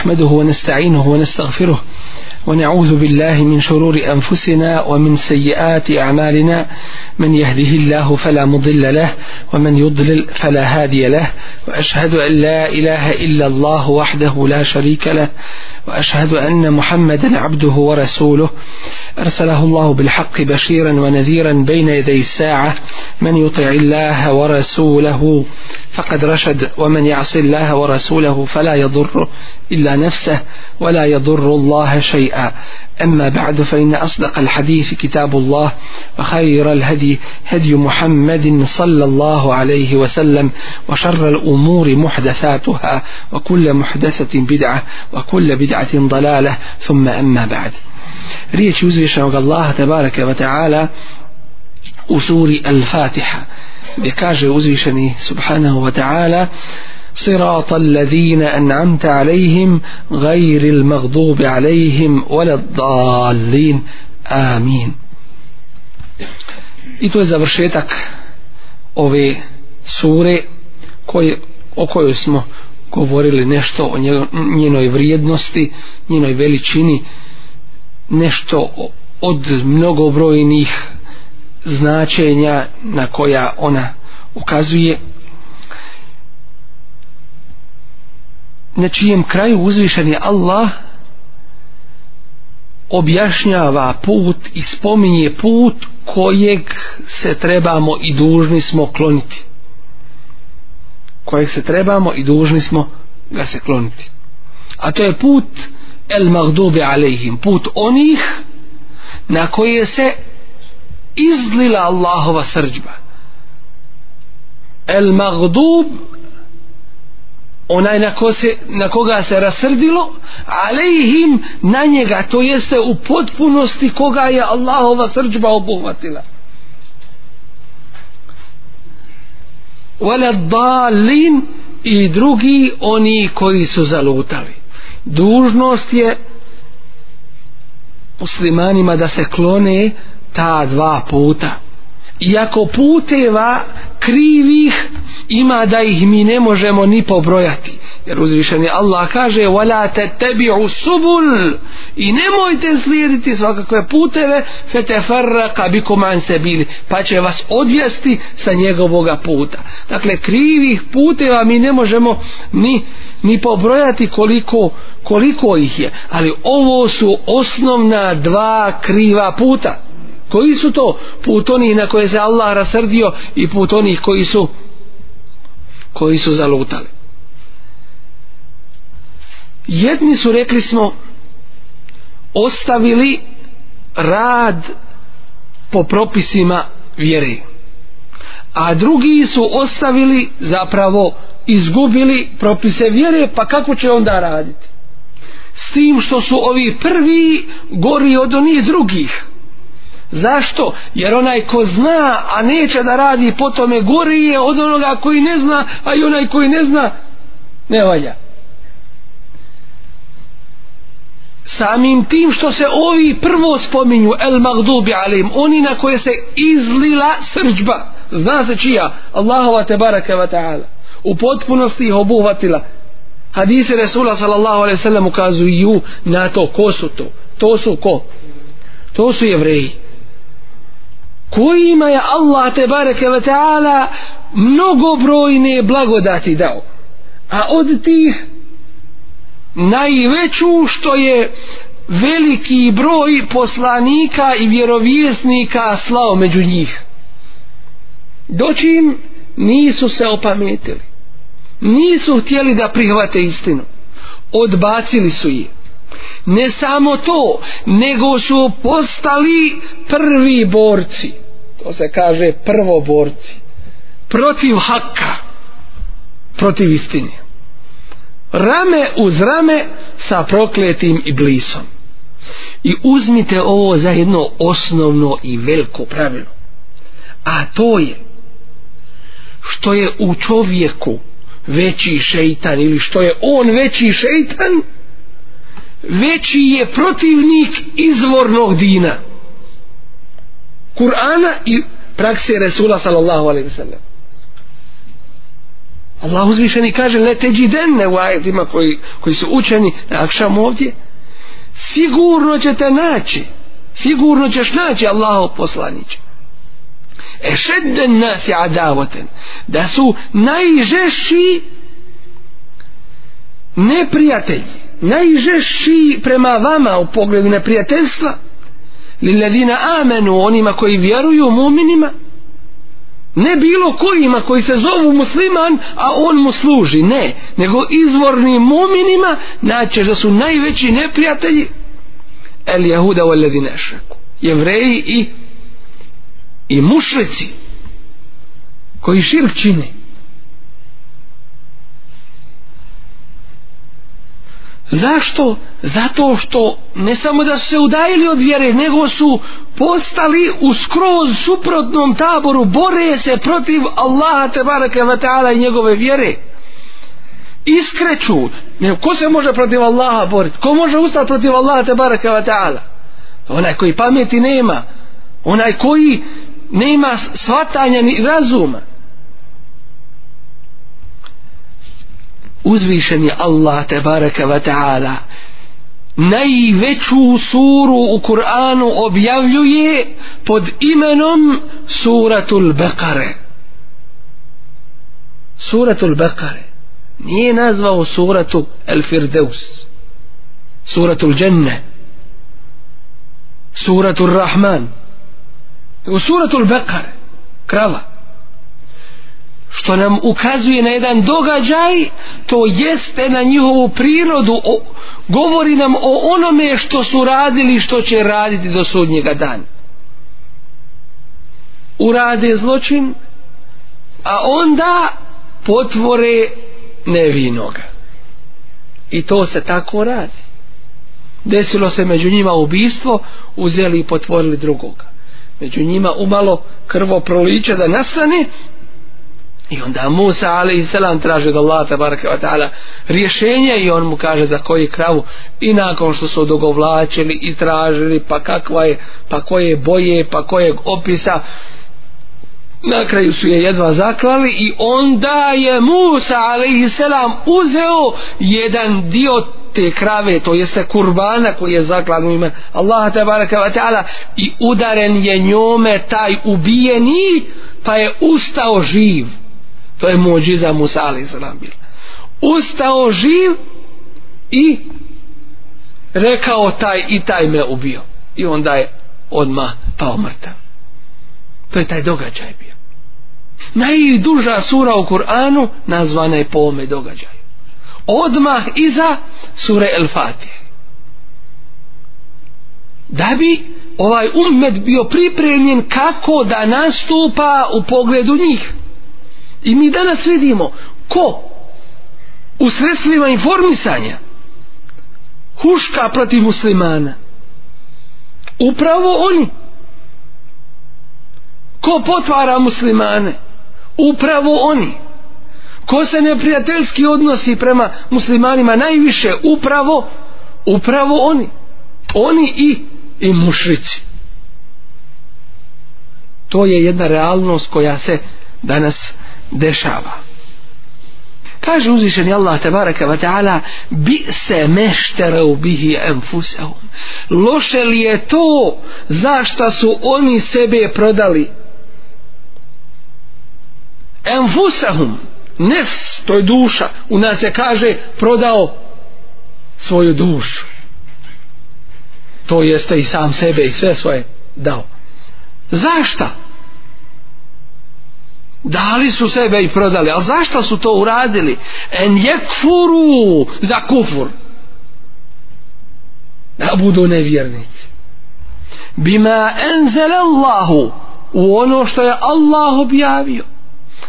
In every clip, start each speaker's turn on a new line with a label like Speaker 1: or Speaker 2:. Speaker 1: نحمده ونستعينه ونستغفره ونعوذ بالله من شرور أنفسنا ومن سيئات أعمالنا من يهده الله فلا مضل له ومن يضلل فلا هادي له وأشهد أن لا إله إلا الله وحده لا شريك له وأشهد أن محمدا عبده ورسوله أرسله الله بالحق بشيرا ونذيرا بين يدي الساعة من يطع الله ورسوله فقد رشد ومن يعص الله ورسوله فلا يضره إلا نفسه ولا يضر الله شيئا أما بعد فإن أصدق الحديث كتاب الله وخير الهدي هدي محمد صلى الله عليه وسلم وشر الأمور محدثاتها وكل محدثة بدعة وكل بدعة ضلالة ثم أما بعد ريت يوزي Allaha الله تبارك وتعالى u الفاتحة al يوزي gdje kaže صراط الذين أنعمت عليهم غير المغضوب عليهم ولا الضالين آمين I to je završetak ove sure koje, o kojoj smo govorili nešto o njenoj vrijednosti, njenoj veličini, nešto od mnogobrojnih značenja na koja ona ukazuje. na čijem kraju uzvišen je Allah objašnjava put i spominje put kojeg se trebamo i dužni smo kloniti kojeg se trebamo i dužni smo ga se kloniti a to je put el magdubi alejhim put onih na koje se izlila Allahova srđba el magdubi onaj na, ko se, na koga se rasrdilo alejhim na njega to jeste u potpunosti koga je Allahova srđba obuhvatila waladdalin i drugi oni koji su zalutali dužnost je muslimanima da se klone ta dva puta iako puteva krivih ima da ih mi ne možemo ni pobrojati jer uzvišeni Allah kaže wala tattabi'u subul i nemojte slijediti svakakve puteve fetafarraqa bikum an sabili pa će vas odvesti sa njegovog puta dakle krivih puteva mi ne možemo ni ni pobrojati koliko koliko ih je ali ovo su osnovna dva kriva puta koji su to put onih na koje se Allah rasrdio i put onih koji su koji su zalutali jedni su rekli smo ostavili rad po propisima vjeri a drugi su ostavili zapravo izgubili propise vjere pa kako će onda raditi s tim što su ovi prvi gori od onih drugih Zašto? Jer onaj ko zna, a neće da radi po tome gori je od onoga koji ne zna, a i onaj koji ne zna, ne valja. Samim tim što se ovi prvo spominju, el magdubi alim, oni na koje se izlila srđba, zna se čija, Allahova te baraka wa ta'ala, u potpunosti ih obuhvatila. Hadise Resula sallallahu alaihi sallam ukazuju na to, ko su to? To su ko? To su jevreji kojima je Allah te bareke ve taala mnogobrojne blagodati dao a od tih najveću što je veliki broj poslanika i vjerovjesnika slao među njih dočim nisu se opametili nisu htjeli da prihvate istinu odbacili su je ne samo to nego su postali prvi borci to se kaže prvo borci protiv haka protiv istine rame uz rame sa prokletim i blisom i uzmite ovo za jedno osnovno i veliko pravilo a to je što je u čovjeku veći šeitan ili što je on veći šeitan veći je protivnik izvornog dina Kur'ana i prakse Resula sallallahu alaihi wa sallam Allah uzvišeni kaže ne teđi denne u ajetima koji, koji su učeni na akšam ovdje sigurno ćete naći sigurno ćeš naći Allaho poslaniće ešedden nas je adavoten da su najžešći neprijatelji najžešći prema vama u pogledu neprijateljstva lilladina amenu onima koji vjeruju muminima ne bilo kojima koji se zovu musliman a on mu služi ne, nego izvorni muminima naćeš da su najveći neprijatelji el jahuda u ledine šreku jevreji i i mušrici koji širk čini Zašto? Zato što ne samo da su se udajili od vjere, nego su postali u skroz suprotnom taboru, bore se protiv Allaha te baraka wa ta'ala i njegove vjere. Iskreću, ne, ko se može protiv Allaha boriti? Ko može ustati protiv Allaha te baraka wa ta'ala? Onaj koji pameti nema, onaj koji nema shvatanja ni razuma. uzvišeni Allah tebareke ve ta'ala najveću suru u Kur'anu objavljuje pod imenom suratul Bekare suratul Bekare nije nazvao suratu El Firdeus suratul Dženne suratul Rahman suratul Bekare krava što nam ukazuje na jedan događaj to jeste na njihovu prirodu o, govori nam o onome što su radili što će raditi do sudnjega dana urade zločin a onda potvore nevinoga i to se tako radi desilo se među njima ubistvo uzeli i potvorili drugoga među njima umalo krvo proliče da nastane I onda Musa alaihi salam traži od Allaha tabaraka wa ta'ala rješenje i on mu kaže za koji kravu i nakon što su dogovlačili i tražili pa kakva je, pa koje boje, pa kojeg opisa na kraju su je jedva zaklali i onda je Musa alaihi salam uzeo jedan dio te krave, to jeste kurbana koji je zaklan u ime Allaha tabaraka wa ta'ala i udaren je njome taj ubijeni pa je ustao živ to je muđiza Musa a.s. ustao živ i rekao taj i taj me ubio i onda je odma pao mrtav to je taj događaj bio najduža sura u Kur'anu nazvana je po ome događaju odmah iza sure El Fatih da bi ovaj ummet bio pripremljen kako da nastupa u pogledu njih I mi danas vidimo ko u sredstvima informisanja huška protiv muslimana. Upravo oni. Ko potvara muslimane? Upravo oni. Ko se neprijateljski odnosi prema muslimanima najviše? Upravo, upravo oni. Oni i, i mušrici. To je jedna realnost koja se danas dešava. Kaže uzvišeni Allah tabaraka wa ta'ala bi se meštere bihi enfusahum. Loše li je to zašto su oni sebe prodali? Enfusahum. Nefs, to je duša. U nas se kaže prodao svoju dušu. To jeste i sam sebe i sve svoje dao. Zašto? dali su sebe i prodali ali zašto su to uradili en jekfuru za kufur da budu nevjernici bima enzele Allahu u ono što je Allah objavio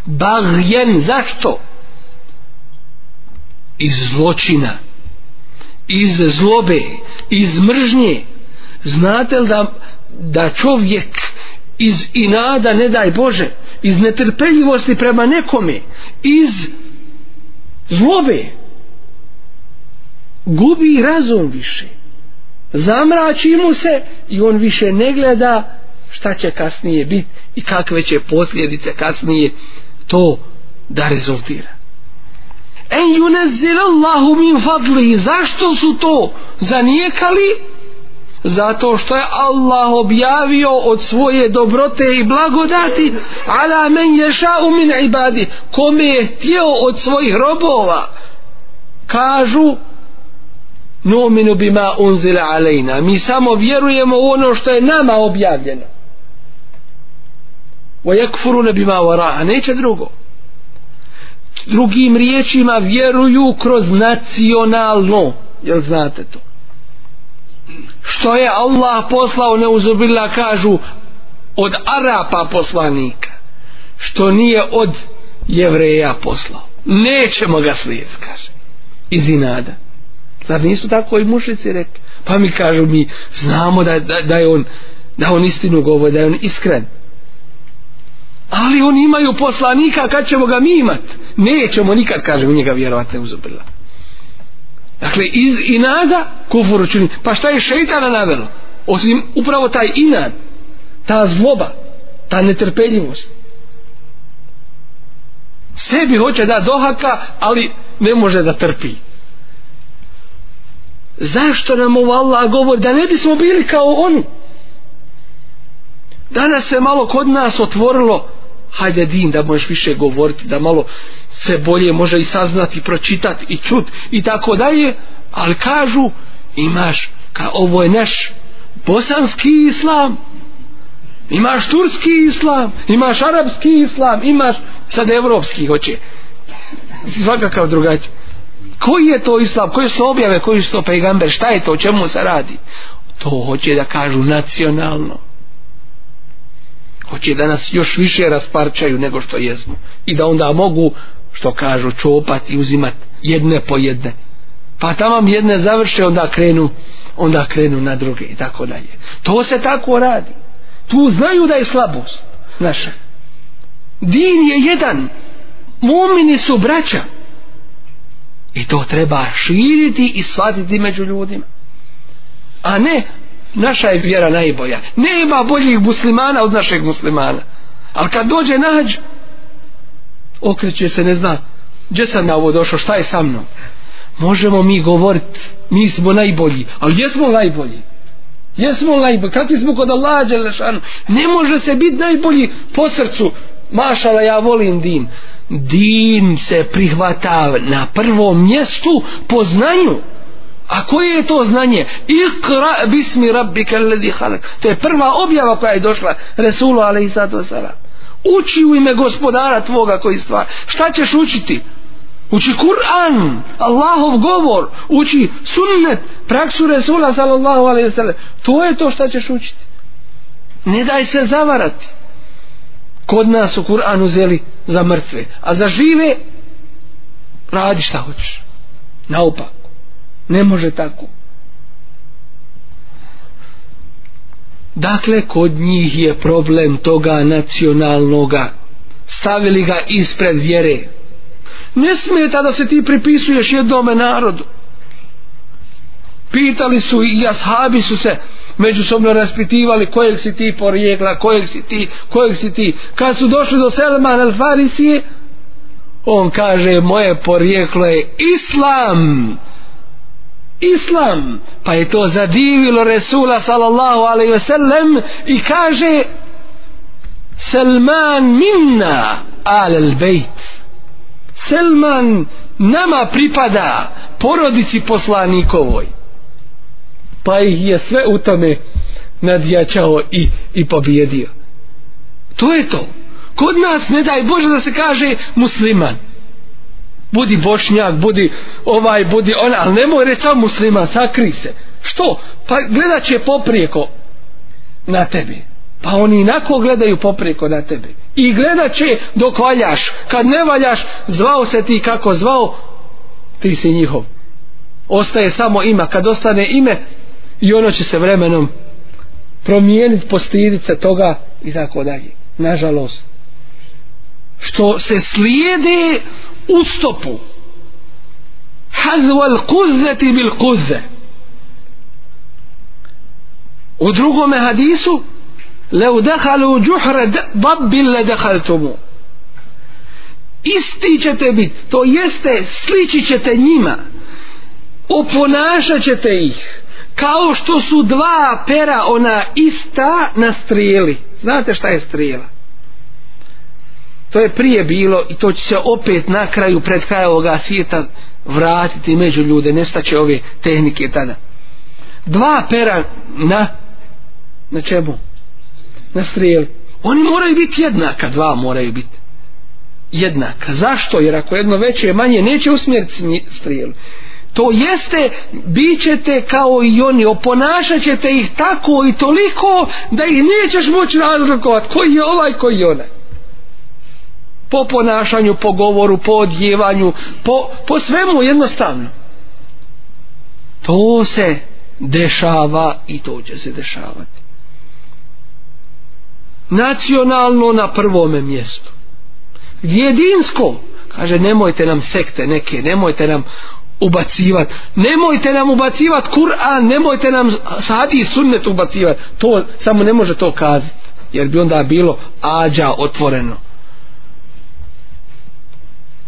Speaker 1: bagjen zašto iz zločina iz zlobe iz mržnje znate li da, da čovjek iz inada ne daj Bože iz netrpeljivosti prema nekome iz zlobe gubi razum više zamrači mu se i on više ne gleda šta će kasnije bit i kakve će posljedice kasnije to da rezultira en yunezzilallahu min fadli zašto su to zanijekali zato što je Allah objavio od svoje dobrote i blagodati ala men ješa u min ibadi kome je htio od svojih robova kažu nominu bima unzila alejna mi samo vjerujemo u ono što je nama objavljeno wa yakfuru nabi ma wara neće drugo drugim riječima vjeruju kroz nacionalno jel znate to što je Allah poslao neuzubila kažu od Arapa poslanika što nije od jevreja poslao nećemo ga slijed kaže iz inada zar nisu tako i mušici rekli pa mi kažu mi znamo da, da, da je on da on istinu govori da je on iskren ali oni imaju poslanika kad ćemo ga mi imat nećemo nikad kaže u njega vjerovat neuzubila Dakle, iz inada kufuru čini. Pa šta je šeitana navelo? Osim upravo taj inad, ta zloba, ta netrpeljivost. Sebi hoće da dohaka, ali ne može da trpi. Zašto nam ovo Allah govori? Da ne bismo bili kao oni. Danas se malo kod nas otvorilo hajde din da možeš više govoriti da malo se bolje može i saznati pročitati i čut i tako dalje ali kažu imaš ka ovo je naš bosanski islam imaš turski islam imaš arapski islam imaš sad evropski hoće svakakav drugač koji je to islam, koje su objave koji su to pejgamber, šta je to, čemu se radi to hoće da kažu nacionalno hoće da nas još više rasparčaju nego što jezmo i da onda mogu što kažu čopat i uzimat jedne po jedne pa tamo jedne završe onda krenu onda krenu na druge i tako dalje to se tako radi tu znaju da je slabost naša din je jedan mumini su braća i to treba širiti i shvatiti među ljudima a ne naša je vjera najbolja nema boljih muslimana od našeg muslimana ali kad dođe nađ okreće se ne zna gdje sam na ovo došao šta je sa mnom možemo mi govoriti mi smo najbolji ali gdje smo najbolji Jesmo najbolji, kakvi smo kod Allaha Đelešanu Ne može se biti najbolji po srcu Mašala ja volim din Din se prihvata na prvom mjestu po znanju A koje je to znanje? Ikra bismi rabbika alladhi khalaq. To je prva objava koja je došla Resulu alejsatu sallam. Uči u ime gospodara tvoga koji stvar. Šta ćeš učiti? Uči Kur'an, Allahov govor, uči sunnet, praksu Resula sallallahu alaihi wa sallam. To je to što ćeš učiti. Ne daj se zavarati. Kod nas su Kur'an uzeli za mrtve, a za žive radi šta hoćeš. Naopak ne može tako dakle kod njih je problem toga nacionalnoga stavili ga ispred vjere ne smeta da se ti pripisuješ jednome narodu pitali su i ashabi su se međusobno raspitivali kojeg si ti porijekla, kojeg si ti, kojeg si ti. Kad su došli do Selman al Farisije, on kaže, moje porijeklo je Islam. Islam islam pa je to zadivilo Resula sallallahu alaihi ve sellem i kaže Selman minna al bejt Selman nama pripada porodici poslanikovoj pa ih je sve u tome nadjačao i, i pobjedio to je to kod nas ne daj Bože da se kaže musliman budi bošnjak, budi ovaj, budi on, ali nemoj reći sam musliman, sakri se. Što? Pa gledat će poprijeko na tebi. Pa oni inako gledaju poprijeko na tebi. I gledat će dok valjaš. Kad ne valjaš, zvao se ti kako zvao, ti si njihov. Ostaje samo ima. Kad ostane ime, i ono će se vremenom promijeniti, postiriti se toga i tako dalje. Nažalost što se slijede u stopu hazwal kuzeti bil kuze u drugome hadisu leu dehalu džuhre babbil le dehaltumu isti ćete biti to jeste sliči ćete njima oponašat ćete ih kao što su dva pera ona ista na strijeli znate šta je strijela to je prije bilo i to će se opet na kraju pred kraja ovoga svijeta vratiti među ljude nestaće ove tehnike tada dva pera na na čemu na strijeli oni moraju biti jednaka dva moraju biti jednaka zašto jer ako jedno veće je manje neće usmjeriti strijelu to jeste bit ćete kao i oni oponašat ćete ih tako i toliko da ih nećeš moći razlikovati koji je ovaj koji je onaj po ponašanju, po govoru, po odjevanju, po, po svemu jednostavno. To se dešava i to će se dešavati. Nacionalno na prvome mjestu. Jedinsko, kaže nemojte nam sekte neke, nemojte nam ubacivat, nemojte nam ubacivat Kur'an, nemojte nam sadi i sunnet ubacivat, to samo ne može to kazati, jer bi onda bilo ađa otvoreno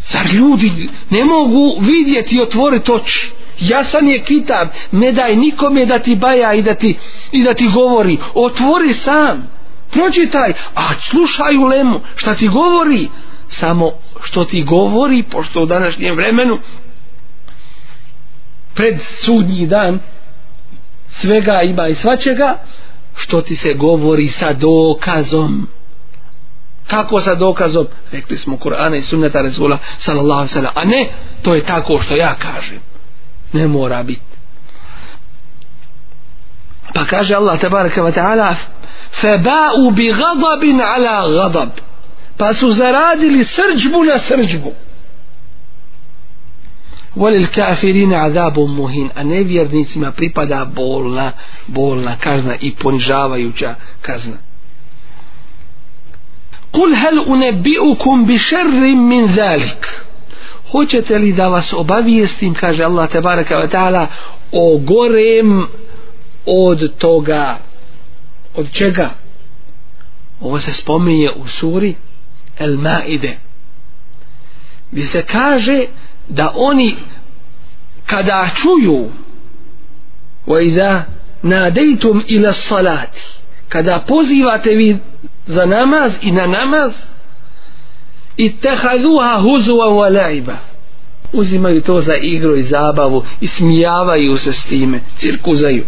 Speaker 1: zar ljudi ne mogu vidjeti i otvoriti oči jasan je kitab ne daj nikome da ti baja i da ti, i da ti govori otvori sam pročitaj a slušaj ulemu šta ti govori samo što ti govori pošto u današnjem vremenu pred sudnji dan svega ima i svačega što ti se govori sa dokazom kako sa dokazom rekli smo Kur'ana i sunneta Resula sallallahu sallam a ne to je tako što ja kažem ne mora biti pa kaže Allah tabaraka wa ta'ala feba'u bi gadabin ala gadab pa su zaradili srđbu na srđbu Volil kafirin azabu muhin, a nevjernicima pripada bolna, bolna kazna i ponižavajuća kazna. Kul hel unebi'ukum bi šerrim min zalik. Hoćete li da vas obavijestim, kaže Allah te baraka wa ta'ala, o gorem od toga, od čega? Ovo se spominje u suri El Maide. Gdje se kaže da oni kada čuju wa iza nadejtum ila salati kada pozivate vi za namaz i na namaz i tehaduha huzuva u alaiba uzimaju to za igru i zabavu i smijavaju se s time cirkuzaju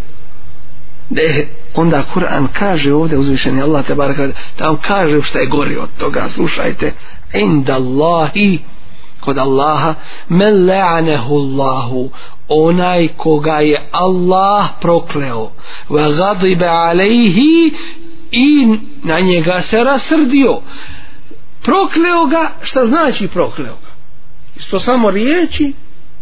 Speaker 1: De, onda Kur'an kaže ovdje uzvišeni Allah te bar kaže tamo kaže šta je gori od toga slušajte indallahi kod Allaha men la'anehu Allahu onaj koga je Allah prokleo wa ghadiba alayhi i na njega se rasrdio prokleo ga šta znači prokleo ga isto samo riječi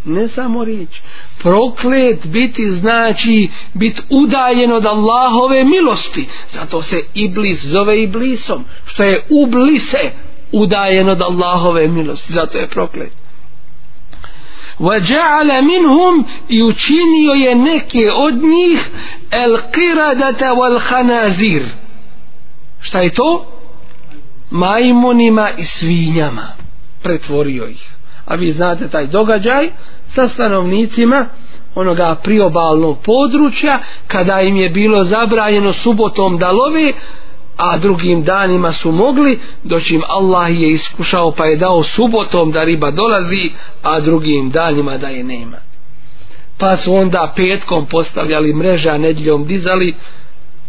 Speaker 1: ne samo riječi proklet biti znači biti udaljen od Allahove milosti zato se iblis zove iblisom što je u blise udaljen od Allahove milosti zato je proklet وَجَعَلَ مِنْهُمْ i učinio je neke od njih الْقِرَدَةَ وَالْحَنَازِيرُ šta je to? majmunima i svinjama pretvorio ih a vi znate taj događaj sa stanovnicima onoga priobalnog područja kada im je bilo zabranjeno subotom da lovi a drugim danima su mogli doćim Allah je iskušao pa je dao subotom da riba dolazi a drugim danima da je nema pa su onda petkom postavljali mreža nedljom dizali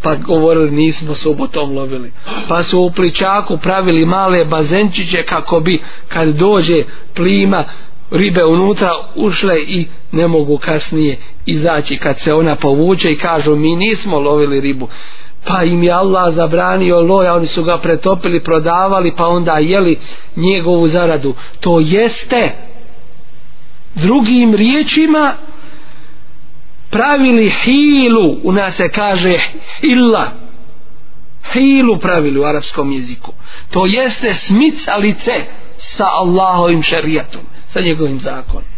Speaker 1: pa govorili nismo subotom lovili pa su u pličaku pravili male bazenčiće kako bi kad dođe plima ribe unutra ušle i ne mogu kasnije izaći kad se ona povuče i kažu mi nismo lovili ribu pa im je Allah zabranio loja oni su ga pretopili, prodavali pa onda jeli njegovu zaradu to jeste drugim riječima pravili hilu u nas se kaže illa hilu pravili u arapskom jeziku to jeste smicalice sa Allahovim šerijatom sa njegovim zakonom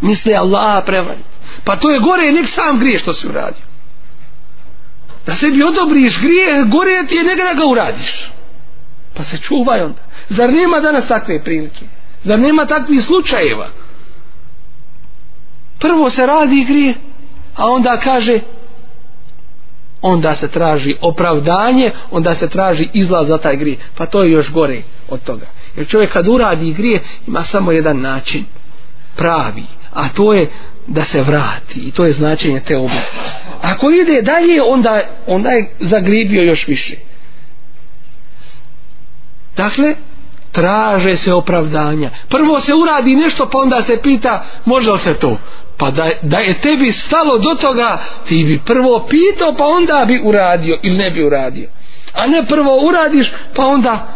Speaker 1: misle Allah prevariti pa to je gore nek sam grije što si uradio da sebi odobriš grije gore ti je nek da ga uradiš pa se čuvaj onda zar nema danas takve prilike zar nema takvih slučajeva prvo se radi grije a onda kaže onda se traži opravdanje onda se traži izlaz za taj grije pa to je još gore od toga jer čovjek kad uradi grije ima samo jedan način pravi a to je da se vrati i to je značenje te obe ako ide dalje onda, onda je zagribio još više dakle traže se opravdanja prvo se uradi nešto pa onda se pita može li se to pa da, da je tebi stalo do toga ti bi prvo pitao pa onda bi uradio ili ne bi uradio a ne prvo uradiš pa onda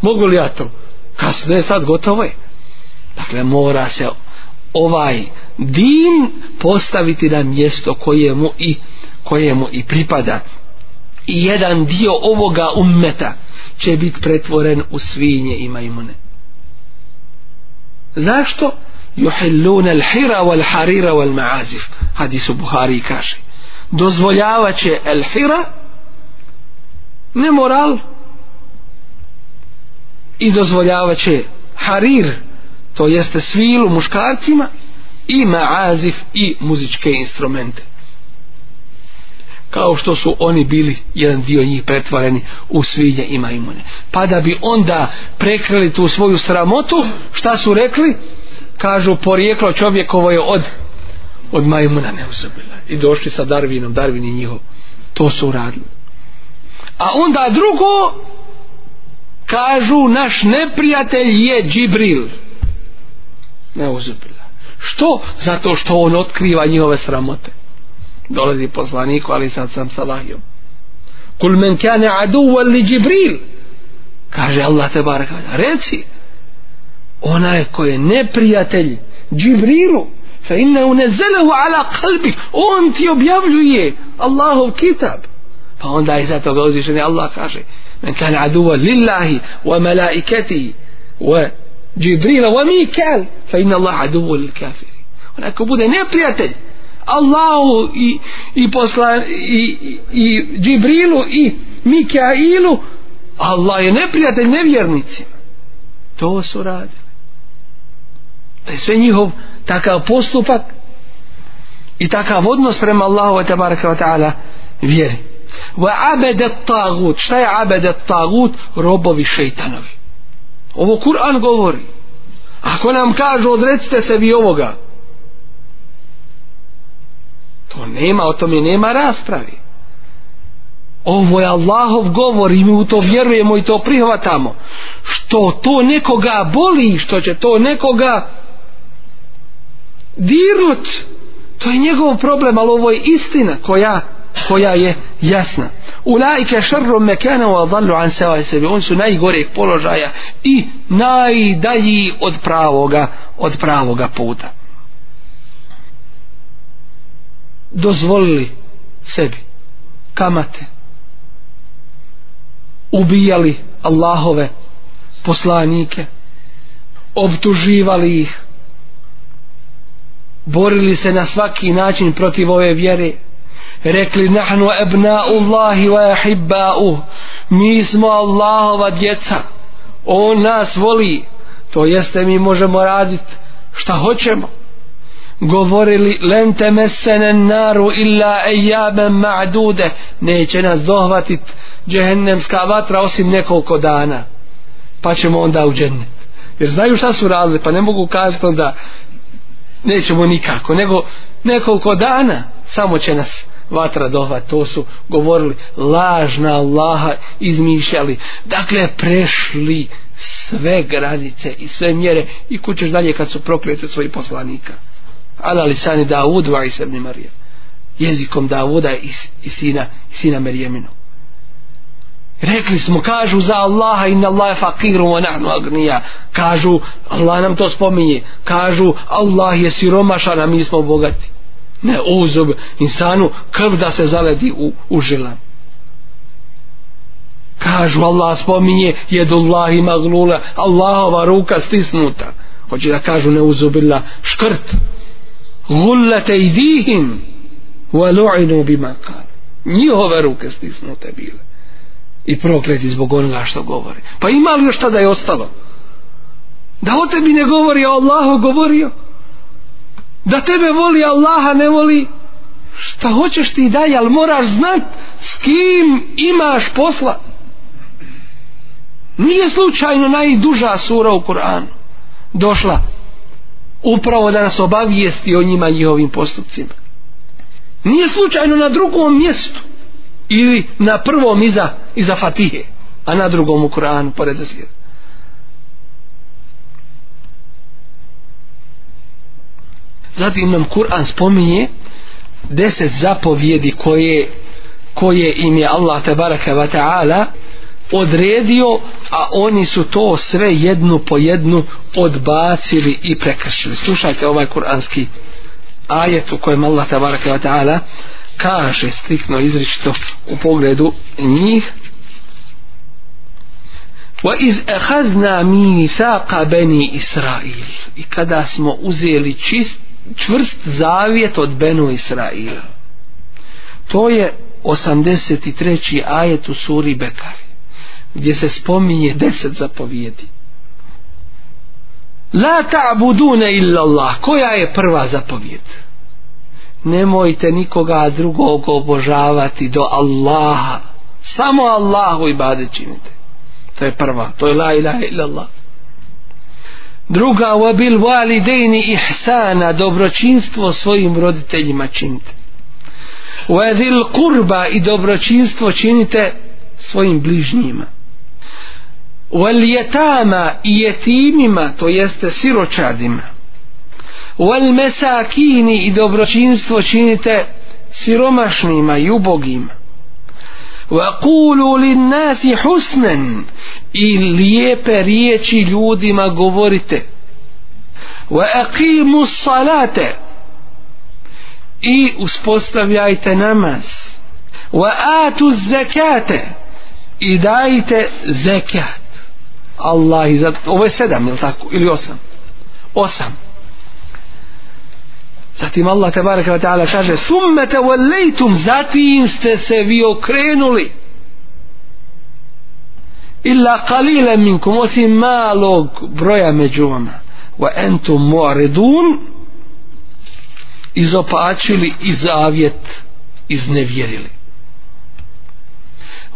Speaker 1: mogu li ja to kasno je sad gotovo je dakle mora se ovaj din postaviti na mjesto kojemu i kojemu i pripada i jedan dio ovoga ummeta će biti pretvoren u svinje i majmune zašto? zašto? yuhilluna al-hira wal-harira wal-ma'azif hadis Buhari kaže dozvoljavaće al-hira nemoral i dozvoljavaće harir to jeste svilu muškarcima i ma'azif i muzičke instrumente kao što su oni bili jedan dio njih pretvoreni u svinje i majmune pa da bi onda prekrili tu svoju sramotu šta su rekli kažu porijeklo čovjekovo je od od majmuna neuzabila i došli sa Darwinom, Darwin i njihov to su uradili a onda drugo kažu naš neprijatelj je Džibril neuzabila što? zato što on otkriva njihove sramote dolazi poslaniku ali sad sam sa lahijom kul men kane aduvali Džibril kaže Allah te baraka reci onaj ko je neprijatelj Džibrilu fa inna unezelehu ala kalbi on ti objavljuje Allahov kitab pa onda iza toga uzvišen Allah kaže men kane aduva lillahi wa malaikati wa Džibrila wa mikal fa inna Allah aduva lil kafiri onaj ko bude neprijatelj Allahu i, i posla i, i, i Džibrilu i Mikailu Allah je neprijatelj nevjernici to su radili da je sve njihov takav postupak i takav odnos prema Allahu te baraka wa ta'ala vjeri wa abede tagut šta je abede tagut robovi šeitanovi ovo Kur'an govori ako nam kažu odrecite se vi ovoga to nema o tome nema raspravi ovo je Allahov govor i mi u to vjerujemo i to prihvatamo što to nekoga boli što će to nekoga dirnut to je njegov problem ali ovo je istina koja koja je jasna ulaike šarrum mekana wa dhallu an sawa sebi on su najgore položaja i najdalji od pravoga od pravoga puta dozvolili sebi kamate ubijali Allahove poslanike optuživali ih borili se na svaki način protiv ove vjere rekli nahnu ebna Allahi wa ahibba mi smo Allahova djeca on nas voli to jeste mi možemo raditi šta hoćemo govorili len temesene naru illa ejabem ma'dude neće nas dohvatit džehennemska vatra osim nekoliko dana pa ćemo onda u džennet jer znaju šta su radili pa ne mogu kazati onda nećemo nikako, nego nekoliko dana samo će nas vatra dova, to su govorili lažna Allaha izmišljali, dakle prešli sve granice i sve mjere i kućeš dalje kad su prokleti od svojih poslanika ala li sani Davud, vaj sebni Marija jezikom Davuda i, i sina, i sina Merijeminog rekli smo kažu za Allaha inna Allah je fakiru wa nahnu agnija kažu Allah nam to spominje kažu Allah je siromašan a mi smo bogati ne uzub insanu krv da se zaledi u, u žilam kažu Allah spominje jedu Allah i maglula Allahova ruka stisnuta hoće da kažu ne uzubila škrt gullate i dihim wa lu'inu bima kan njihove ruke stisnute bile i prokleti zbog onoga što govori. Pa ima li još tada je ostalo? Da o tebi ne govori, a Allahu govorio? Da tebe voli, a Allaha ne voli? Šta hoćeš ti dalje, ali moraš znat s kim imaš posla. Nije slučajno najduža sura u Koranu došla upravo da nas obavijesti o njima i ovim postupcima. Nije slučajno na drugom mjestu ili na prvom iza iza Fatihe a na drugom u Kur'anu pored Jasir zatim nam Kur'an spominje deset zapovjedi koje koje im je Allah tabaraka wa ta'ala odredio a oni su to sve jednu po jednu odbacili i prekršili slušajte ovaj kuranski ajet u kojem Allah tabaraka wa ta'ala kaže striktno izričito u pogledu njih wa iz ahazna mi nisaqa beni Israil i kada smo uzeli čist, čvrst zavjet od Benu Israila to je 83. ajet u suri Bekari gdje se spominje deset zapovjedi la ta'buduna illa Allah koja je prva zapovjeda nemojte nikoga drugog obožavati do Allaha samo Allahu ibadet činite to je prva to je la ilaha illallah druga wa bil walidaini ihsana dobročinstvo svojim roditeljima činite wa dhil qurba i dobročinstvo činite svojim bližnjima wal yatama i yetimima to jeste siročadima wal mesakini i dobročinstvo činite siromašnima i ubogima wa kulu lin nasi husnen i lijepe riječi ljudima govorite wa aqimu salate i uspostavljajte namaz wa atu zekate i dajte zekat Allah i zato ovo je sedam ili tako ili osam osam Zatim Allah te baraka wa ta'ala kaže Summete u elejtum Zatim ste se vi okrenuli Illa kalile minkum Osim malog broja među vama Wa entum muaridun Izopačili i zavjet Iznevjerili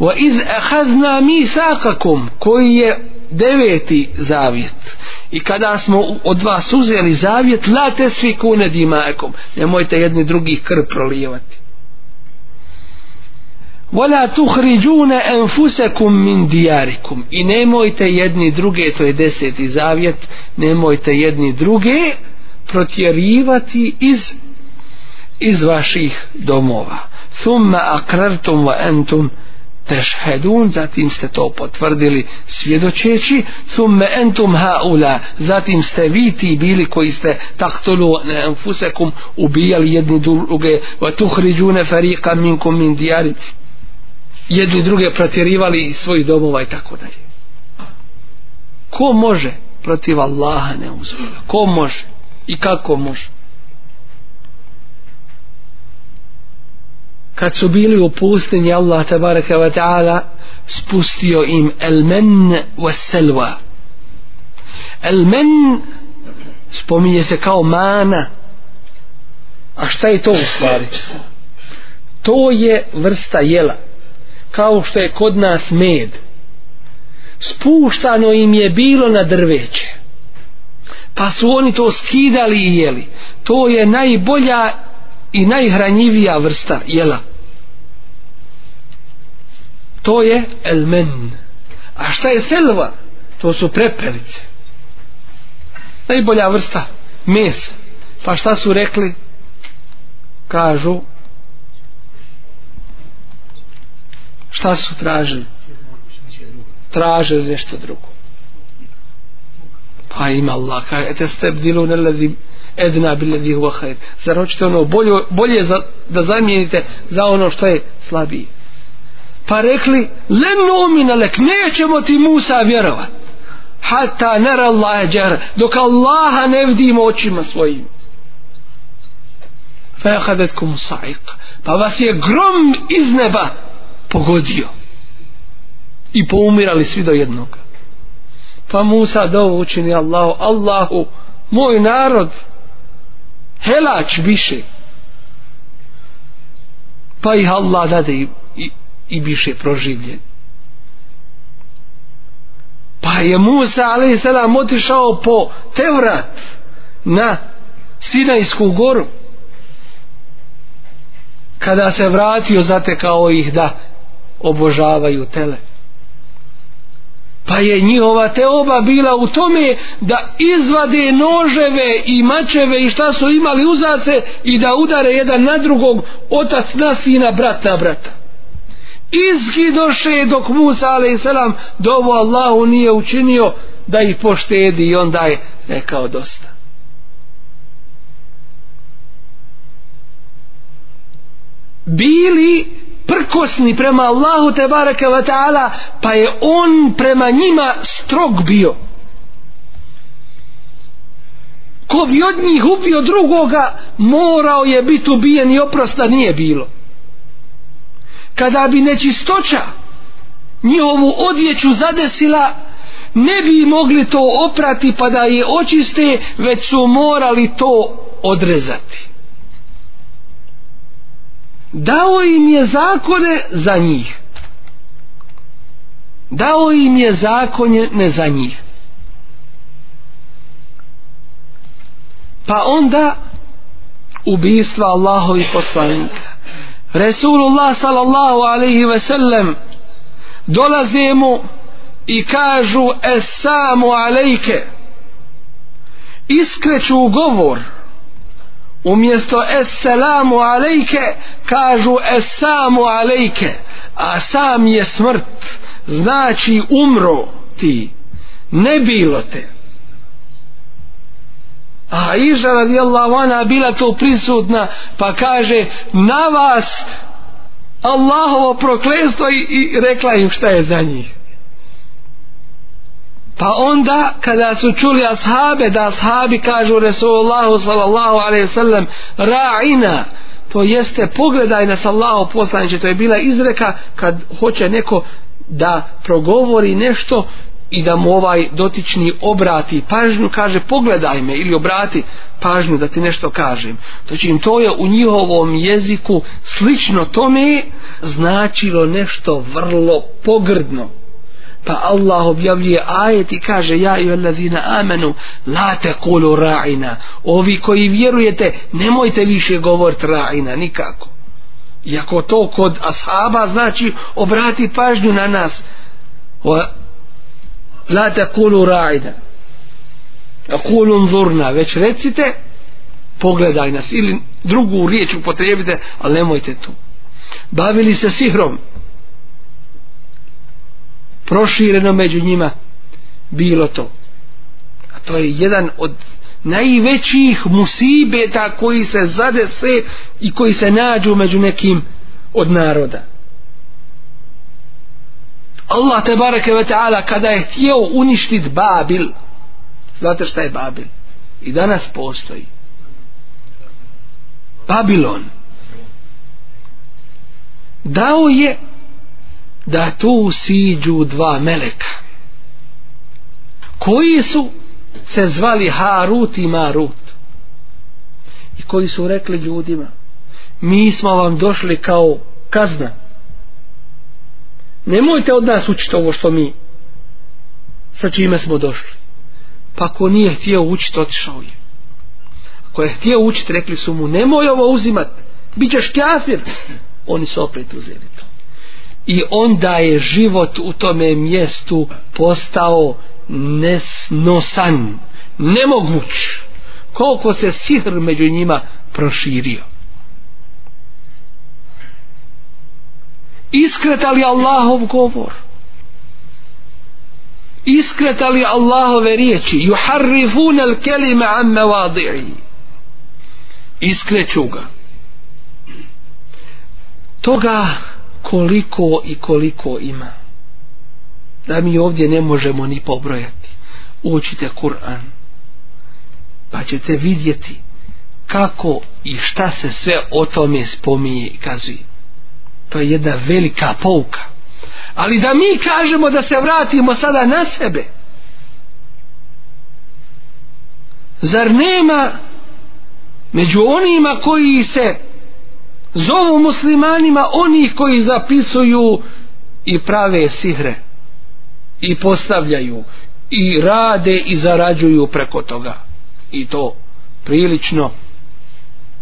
Speaker 1: Wa iz ehazna misakakum Koji je deveti zavjet i kada smo od vas uzeli zavjet la te svi kune dimakom nemojte jedni drugi krv prolijevati wala tuhriđune enfusekum min dijarikum i nemojte jedni druge to je deseti zavjet nemojte jedni druge protjerivati iz iz vaših domova thumma akrartum wa entum akrartum tešhedun, zatim ste to potvrdili svjedočeći, thumme entum haula, zatim ste vi ti bili koji ste taktulu enfusekum ubijali jedni druge, va tuhriđune farika minkum min dijari, jedni druge protjerivali iz svojih domova i tako dalje. Ko može protiv Allaha ne uzvoja? Ko može? I kako može? kad su bili u pustinji Allah tabaraka wa ta'ala spustio im el men was selva el men spominje se kao mana a šta je to u stvari to je vrsta jela kao što je kod nas med spuštano im je bilo na drveće pa su oni to skidali i jeli to je najbolja i najhranjivija vrsta jela to je elmen a šta je selva to su prepelice najbolja vrsta mesa pa šta su rekli kažu šta su tražili tražili nešto drugo pa ima Allah kaj ete step dilu ne ledim edna biledi huva hajr. Zar hoćete ono bolje, bolje za, da zamijenite za ono što je slabije? Pa rekli, len nomina lek, nećemo ti Musa vjerovat. Hatta nara Allahe džara, dok Allaha ne vidimo očima svojim. Fa ja hadet kum sajik. Pa vas je grom iz neba pogodio. I poumirali svi do jednoga. Pa Musa dovu učini Allahu, Allahu, moj narod, helač više pa ih Allah dade i, i, i više proživljen pa je Musa a.s. otišao po Tevrat na Sinajsku goru kada se vratio zatekao ih da obožavaju tele pa je njihova teoba bila u tome da izvade noževe i mačeve i šta su imali uzace i da udare jedan na drugog otac na sina brat na brata izgidoše dok Musa a.s. dovo Allahu nije učinio da ih poštedi i onda je rekao dosta bili prkosni prema Allahu te baraka wa ta'ala pa je on prema njima strog bio ko bi od njih ubio drugoga morao je biti ubijen i oprosta nije bilo kada bi nečistoća njihovu odjeću zadesila ne bi mogli to oprati pa da je očiste već su morali to odrezati dao im je zakone za njih dao im je zakone ne za njih pa onda ubistva Allahovi poslanika Resulullah sallallahu alaihi ve sellem dolaze mu i kažu es samu alejke iskreću govor govor umjesto eselamu alejke kažu esamu alejke a sam je smrt znači umro ti ne bilo te a Iža radijallahu ona bila to prisutna pa kaže na vas Allahovo proklestvo i, i rekla im šta je za njih Pa onda kada su čuli ashabe da ashabi kažu Resulullahu sallallahu alaihi sallam ra'ina to jeste pogledaj nas Allaho poslaniće to je bila izreka kad hoće neko da progovori nešto i da mu ovaj dotični obrati pažnju kaže pogledaj me ili obrati pažnju da ti nešto kažem to će im to je u njihovom jeziku slično tome značilo nešto vrlo pogrdno pa Allah objavljuje ajet i kaže ja i allazina amanu la taqulu ra'ina ovi koji vjerujete nemojte više govoriti ra'ina nikako iako to kod ashaba znači obrati pažnju na nas wa la taqulu ra'ina aqulu unzurna već recite pogledaj nas ili drugu riječ upotrijebite ali nemojte to bavili se sihrom prošireno među njima bilo to a to je jedan od najvećih musibeta koji se zadese i koji se nađu među nekim od naroda Allah te bareke ve taala kada je htio uništit Babil znate šta je Babil i danas postoji Babilon dao je da tu siđu dva meleka koji su se zvali Harut i Marut i koji su rekli ljudima mi smo vam došli kao kazna nemojte od nas učiti ovo što mi sa čime smo došli pa ko nije htio učiti otišao je ako je htio učiti rekli su mu nemoj ovo uzimat bit ćeš kafir oni su opet uzeli to i onda je život u tome mjestu postao nesnosan nemoguć koliko se sihr među njima proširio iskreta li Allahov govor iskreta li Allahove riječi juharrifun al kelime amme vadi'i iskreću ga toga koliko i koliko ima da mi ovdje ne možemo ni pobrojati učite Kur'an pa ćete vidjeti kako i šta se sve o tome spominje i kazuje to je jedna velika pouka ali da mi kažemo da se vratimo sada na sebe zar nema među onima koji se zovu muslimanima oni koji zapisuju i prave sihre i postavljaju i rade i zarađuju preko toga i to prilično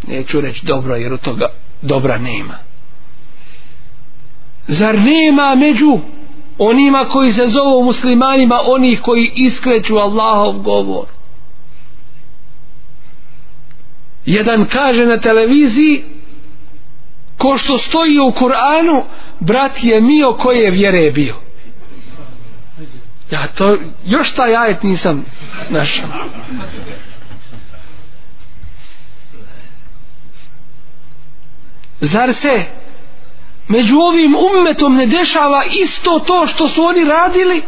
Speaker 1: neću reći dobro jer od toga dobra nema zar nema među onima koji se zovu muslimanima oni koji iskreću Allahov govor jedan kaže na televiziji ko što stoji u Kur'anu brat je mio koje je vjere je bio ja to još taj ajet nisam našao zar se među ovim umetom ne dešava isto to što su oni radili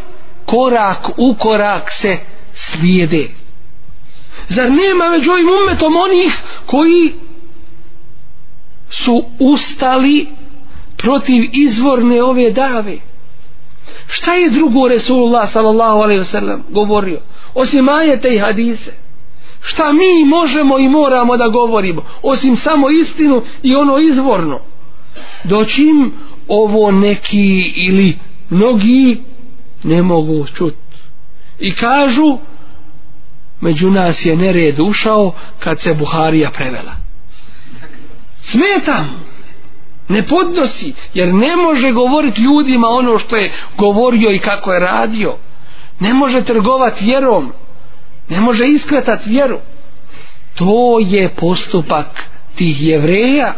Speaker 1: korak u korak se slijede zar nema među ovim umetom onih koji su ustali protiv izvorne ove dave šta je drugo Resulullah sallallahu alaihi wasallam govorio osim ajete i hadise šta mi možemo i moramo da govorimo osim samo istinu i ono izvorno doćim ovo neki ili mnogi ne mogu čut i kažu među nas je nered ušao kad se Buharija prevela smeta mu ne podnosi jer ne može govoriti ljudima ono što je govorio i kako je radio ne može trgovati vjerom ne može iskratati vjeru to je postupak tih jevreja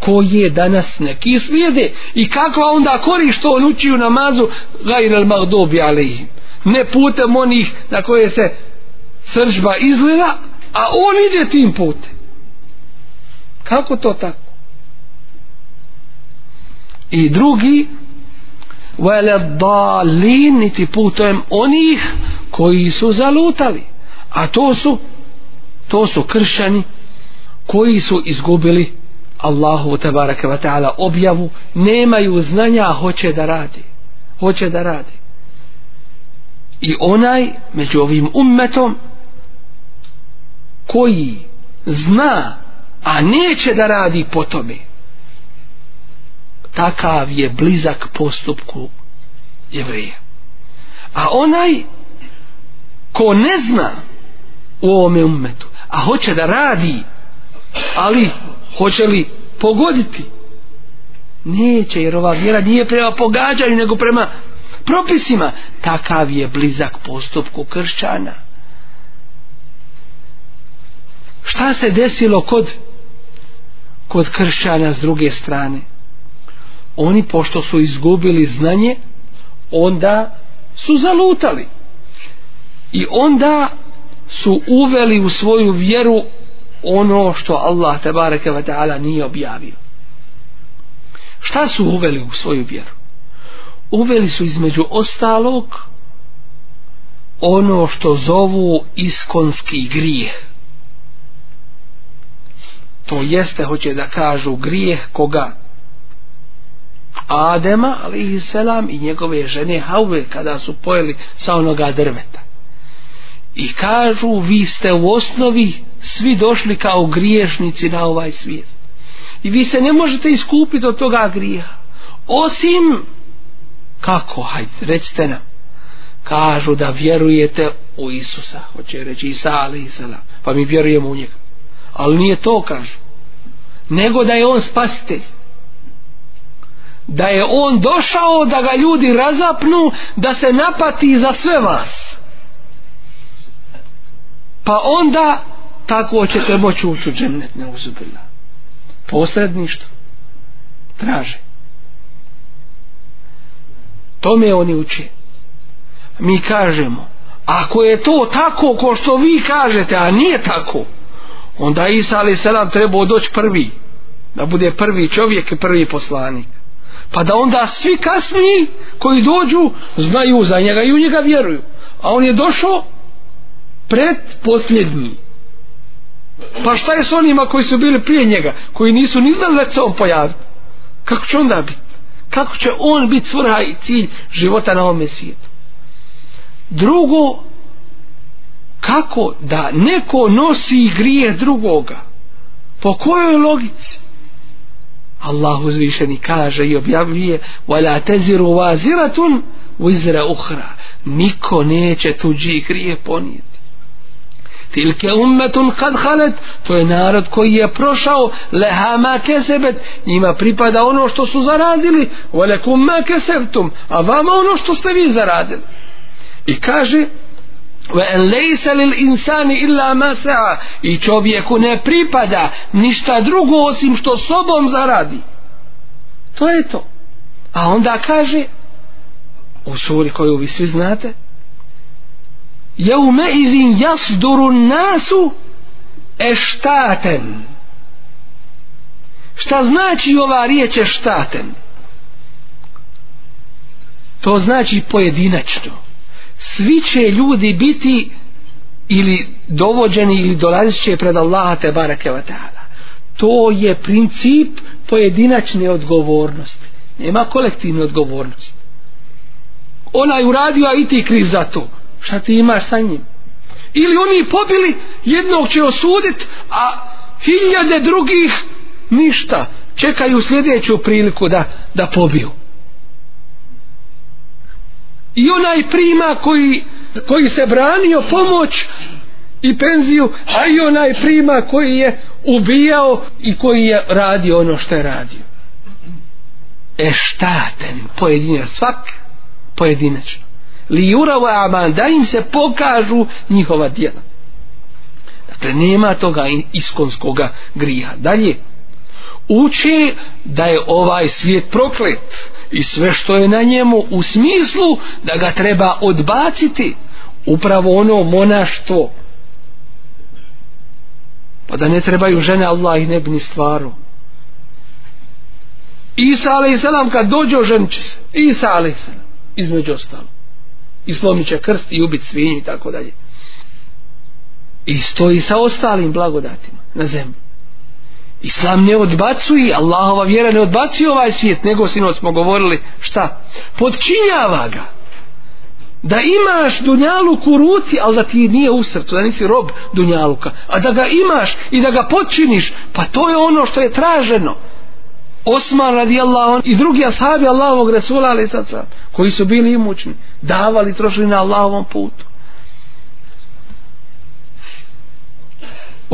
Speaker 1: koji je danas neki slijede i kako onda kori što on uči u namazu gajin al magdobi alihim ne putem onih na koje se sržba izgleda a on ide tim putem kako to tako i drugi vele daliniti putem onih koji su zalutali a to su to su kršani koji su izgubili Allahu tabaraka wa ta'ala objavu nemaju znanja hoće da radi hoće da radi i onaj među ovim ummetom koji zna a neće da radi po tome takav je blizak postupku jevreja a onaj ko ne zna u ovome umetu a hoće da radi ali hoće li pogoditi neće jer ova vjera nije prema pogađanju nego prema propisima takav je blizak postupku kršćana šta se desilo kod kod kršćana s druge strane oni pošto su izgubili znanje onda su zalutali i onda su uveli u svoju vjeru ono što Allah tabareke wa ta'ala nije objavio šta su uveli u svoju vjeru uveli su između ostalog ono što zovu iskonski grijeh to jeste hoće da kažu grijeh koga Adema ali i selam i njegove žene Hauve kada su pojeli sa onoga drveta i kažu vi ste u osnovi svi došli kao griješnici na ovaj svijet i vi se ne možete iskupiti od toga grijeha osim kako hajde recite nam kažu da vjerujete u Isusa hoće reći Isa ali i selam pa mi vjerujemo u njega ali nije to kažu nego da je on spasitelj da je on došao da ga ljudi razapnu da se napati za sve vas pa onda tako ćete moći ući u džemnet neuzubila posredništvo traže tome oni uče mi kažemo ako je to tako ko što vi kažete a nije tako onda Isa ali selam trebao doći prvi da bude prvi čovjek i prvi poslanik pa da onda svi kasniji koji dođu znaju za njega i u njega vjeruju a on je došao pred posljednji pa šta je s onima koji su bili prije njega koji nisu ni znali da se on pojavi kako će onda biti kako će on biti svrha i cilj života na ovome svijetu drugo kako da neko nosi grije drugoga po kojoj logici Allah uzvišeni kaže i objavljuje wala taziru waziratun wizra ukhra niko neće tuđi grije ponijeti tilke ummetun kad halet to je narod koji je prošao leha ma kesebet njima pripada ono što su zaradili wale kum ma kesebtum a vama ono što ste vi zaradili i kaže وأن ليس للإنسان إلا ما سعى i čovjeku ne pripada ništa drugo osim što sobom zaradi to je to a onda kaže u suri koju vi svi znate يوم إذن يصدر الناس اشتاتن šta znači ova riječ اشتاتن to znači pojedinačno svi će ljudi biti ili dovođeni ili dolazit će pred Allaha te barake wa ta'ala to je princip pojedinačne odgovornosti nema kolektivne odgovornosti ona je uradio a i ti kriv za to šta ti imaš sa njim ili oni pobili jednog će osudit a hiljade drugih ništa čekaju sljedeću priliku da, da pobiju i onaj prima koji, koji se branio pomoć i penziju, a i onaj prima koji je ubijao i koji je radio ono što je radio. E šta ten pojedinac, svak pojedinačno. Li jurava aman, da im se pokažu njihova djela. Dakle, nema toga iskonskog griha. Dalje, uče da je ovaj svijet prokleti i sve što je na njemu u smislu da ga treba odbaciti upravo ono monaštvo pa da ne trebaju žene Allah i nebni stvaru Isa a.s. kad dođe ženit će se Isa a.s. između ostalo i slomit će krst i ubit svinju i tako dalje isto i sa ostalim blagodatima na zemlji Islam ne odbacuje, Allahova vjera ne odbacuje ovaj svijet, nego sinoć smo govorili šta? Podčinjava ga. Da imaš dunjaluk u ruci, ali da ti nije u srcu, da nisi rob dunjaluka. A da ga imaš i da ga počiniš, pa to je ono što je traženo. Osman radijallahu i drugi ashabi Allahovog Resula, ali sad sam, koji su bili imućni, davali, trošili na Allahovom putu.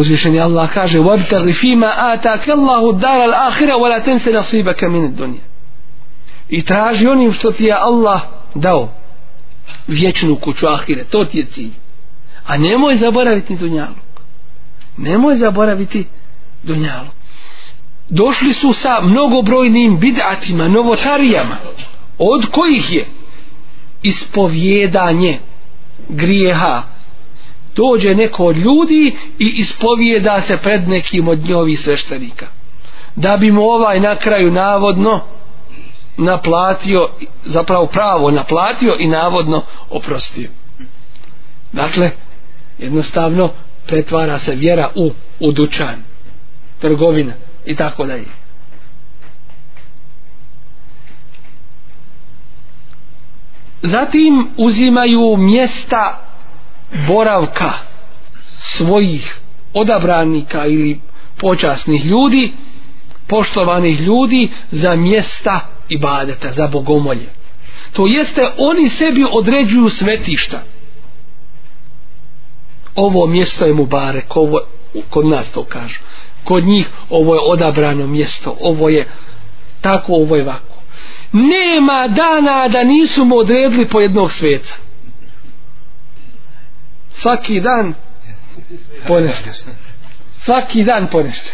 Speaker 1: uzvišeni Allah kaže وَبْتَغِ فِيمَا آتَاكَ اللَّهُ دَارَ الْآخِرَ وَلَا تَنْسَ نَصِيبَكَ مِنَ الدُّنْيَا i traži onim što ti je Allah dao vječnu kuću ahire to ti je cilj a nemoj zaboraviti dunjaluk nemoj zaboraviti dunjaluk došli su sa mnogobrojnim bidatima, novotarijama od kojih je ispovjedanje grijeha dođe neko od ljudi i ispovijeda se pred nekim od njovi sveštenika da bi mu ovaj na kraju navodno naplatio zapravo pravo naplatio i navodno oprostio dakle jednostavno pretvara se vjera u, u dućan trgovina i tako dalje zatim uzimaju mjesta boravka svojih odabranika ili počasnih ljudi poštovanih ljudi za mjesta i badeta, za bogomolje. To jeste, oni sebi određuju svetišta. Ovo mjesto je Mubarek, ovo, kod nas to kažu. Kod njih ovo je odabrano mjesto, ovo je tako, ovo je vako. Nema dana da nisu mu odredili po jednog sveca svaki dan ponešte. Svaki dan ponešte.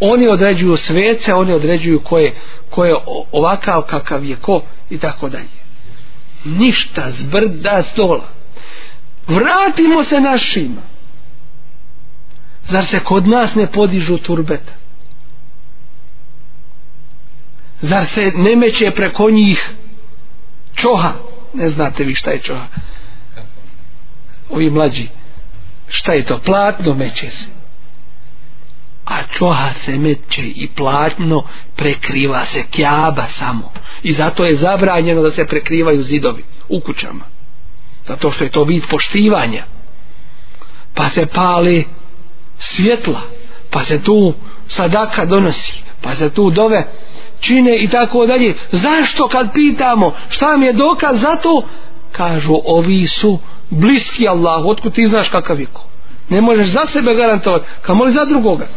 Speaker 1: Oni određuju svece, oni određuju koje ko je ovakav, kakav je ko i tako dalje. Ništa zbrda s dola. Vratimo se našima. Zar se kod nas ne podižu turbeta? Zar se ne meće preko njih čoha? Ne znate vi šta je čoha ovi mlađi šta je to platno meće se a čoha se meće i platno prekriva se kjaba samo i zato je zabranjeno da se prekrivaju zidovi u kućama zato što je to vid poštivanja pa se pali svjetla pa se tu sadaka donosi pa se tu dove čine i tako dalje zašto kad pitamo šta mi je dokaz za to kažu ovi su bliski Allah otkud ti znaš kakav je ko ne možeš za sebe garantovati kamo li za drugoga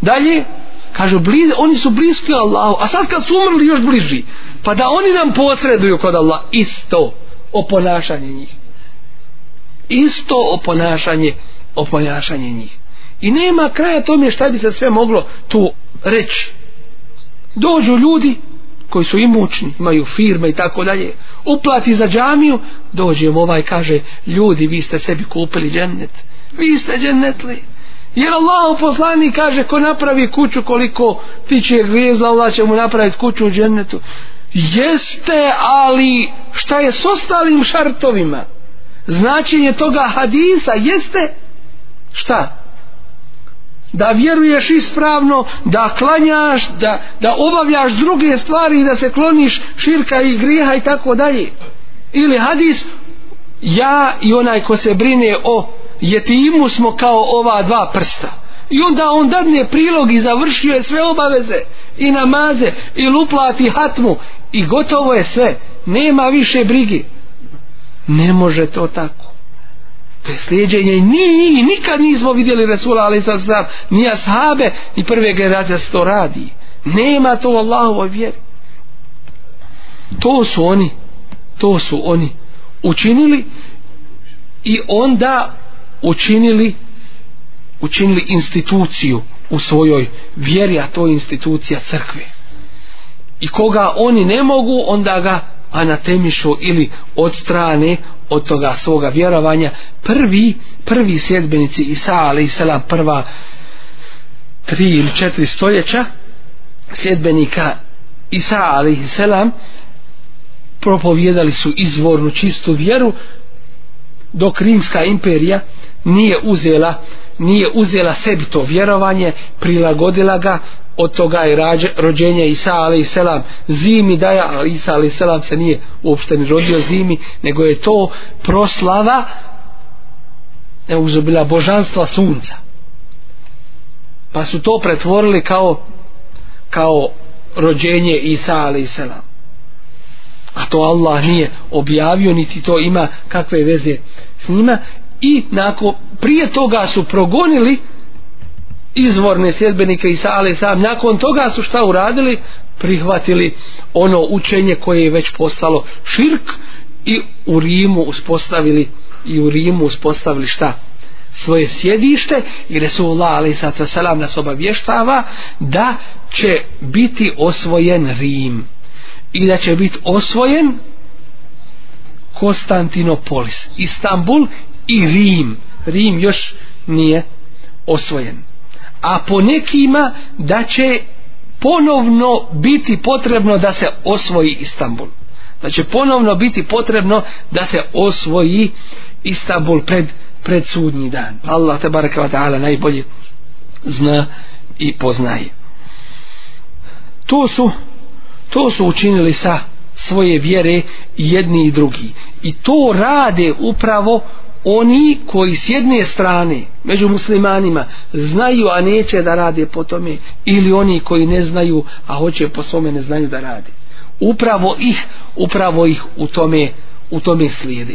Speaker 1: dalje kažu blizi, oni su bliski Allahu a sad kad su umrli još bliži pa da oni nam posreduju kod Allah isto oponašanje njih isto oponašanje oponašanje njih i nema kraja tome šta bi se sve moglo tu reći dođu ljudi koji su imućni, imaju firme i tako dalje, uplati za džamiju, dođe im ovaj kaže, ljudi vi ste sebi kupili džennet, vi ste džennetli. Jer Allah u poslani kaže, ko napravi kuću koliko tiče gvijezla, Allah će mu napraviti kuću u džennetu. Jeste, ali šta je s ostalim šartovima? Značenje toga hadisa jeste, šta? Šta? da vjeruješ ispravno, da klanjaš, da, da obavljaš druge stvari i da se kloniš širka i griha i tako dalje. Ili hadis, ja i onaj ko se brine o jetimu smo kao ova dva prsta. I onda on dadne prilog i završio je sve obaveze i namaze i luplati hatmu i gotovo je sve. Nema više brige. Ne može to tako to je sljeđenje ni, ni, nikad nismo vidjeli Resula ali sad sam ni ashabe ni prve generacije to radi nema to u Allahovoj vjeri to su oni to su oni učinili i onda učinili učinili instituciju u svojoj vjeri a to je institucija crkve i koga oni ne mogu onda ga anatemišu ili odstrane od toga svoga vjerovanja prvi, prvi sjedbenici Isa ali Isela prva tri ili četiri stoljeća sljedbenika Isa a.s. propovjedali su izvornu čistu vjeru dok Rimska imperija nije uzela nije uzela sebi to vjerovanje prilagodila ga od toga je rađe, rođenje Isa ali i selam zimi daja ali Isa ali i selam se nije uopšte ni rodio zimi nego je to proslava ne uzobila božanstva sunca pa su to pretvorili kao kao rođenje Isa ali i selam a to Allah nije objavio niti to ima kakve veze s njima i nakon, prije toga su progonili izvorne sjedbenike Isa ale sam nakon toga su šta uradili prihvatili ono učenje koje je već postalo širk i u Rimu uspostavili i u Rimu uspostavili šta svoje sjedište i Resulullah ali sad salam nas obavještava da će biti osvojen Rim i da će biti osvojen Konstantinopolis Istanbul i Rim Rim još nije osvojen a po nekima da će ponovno biti potrebno da se osvoji Istanbul. Da će ponovno biti potrebno da se osvoji Istanbul pred, pred sudnji dan. Allah te baraka wa ta'ala najbolje zna i poznaje. To su, to su učinili sa svoje vjere jedni i drugi. I to rade upravo oni koji s jedne strane među muslimanima znaju a neće da rade po tome ili oni koji ne znaju a hoće po svome ne znaju da rade upravo ih upravo ih u tome u tome slijede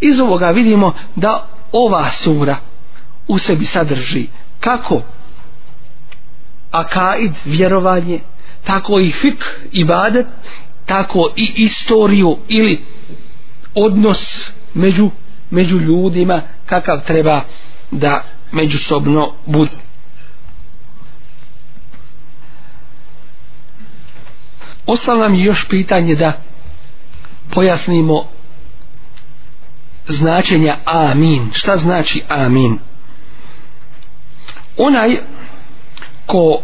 Speaker 1: iz ovoga vidimo da ova sura u sebi sadrži kako akaid vjerovanje tako i fik ibadet tako i istoriju ili odnos među među ljudima kakav treba da međusobno bude. Ostalo nam je još pitanje da pojasnimo značenja amin. Šta znači amin? Onaj ko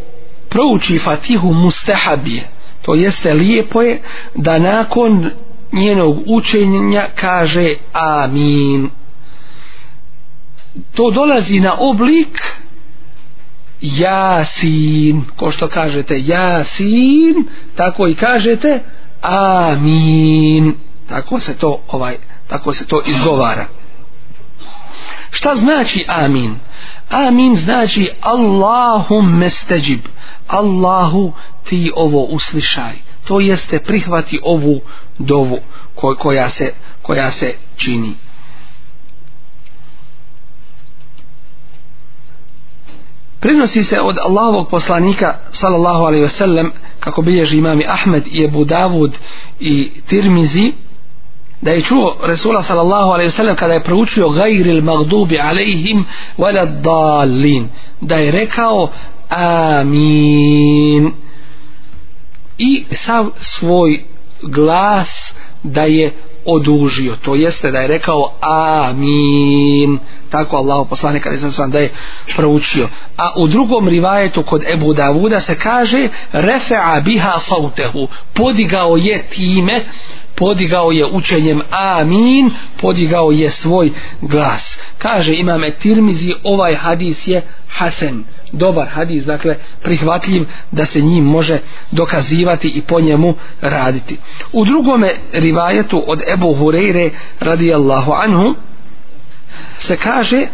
Speaker 1: prouči fatihu mustahabije, to jeste lijepo je da nakon njenog učenja kaže amin to dolazi na oblik jasin ko što kažete jasin tako i kažete amin tako se to ovaj tako se to izgovara šta znači amin amin znači Allahumme steđib Allahu ti ovo uslišaj to jeste prihvati ovu dovu koja se, koja se čini. Prinosi se od Allahovog poslanika sallallahu alaihi wasallam kako bilježi imami Ahmed i Ebu Davud i Tirmizi da je čuo Resula sallallahu alaihi wasallam kada je proučio gajril magdubi alaihim walad dalin da je rekao amin i sav svoj glas da je odužio, to jeste da je rekao amin tako Allah poslane kada sam sam da je proučio, a u drugom rivajetu kod Ebu Davuda se kaže refe'a biha sautehu podigao je time uh, podigao je učenjem amin podigao je svoj glas kaže imam etirmizi ovaj hadis je hasen dobar hadis dakle prihvatljiv da se njim može dokazivati i po njemu raditi u drugome rivajetu od Ebu Hureyre radijallahu anhu se kaže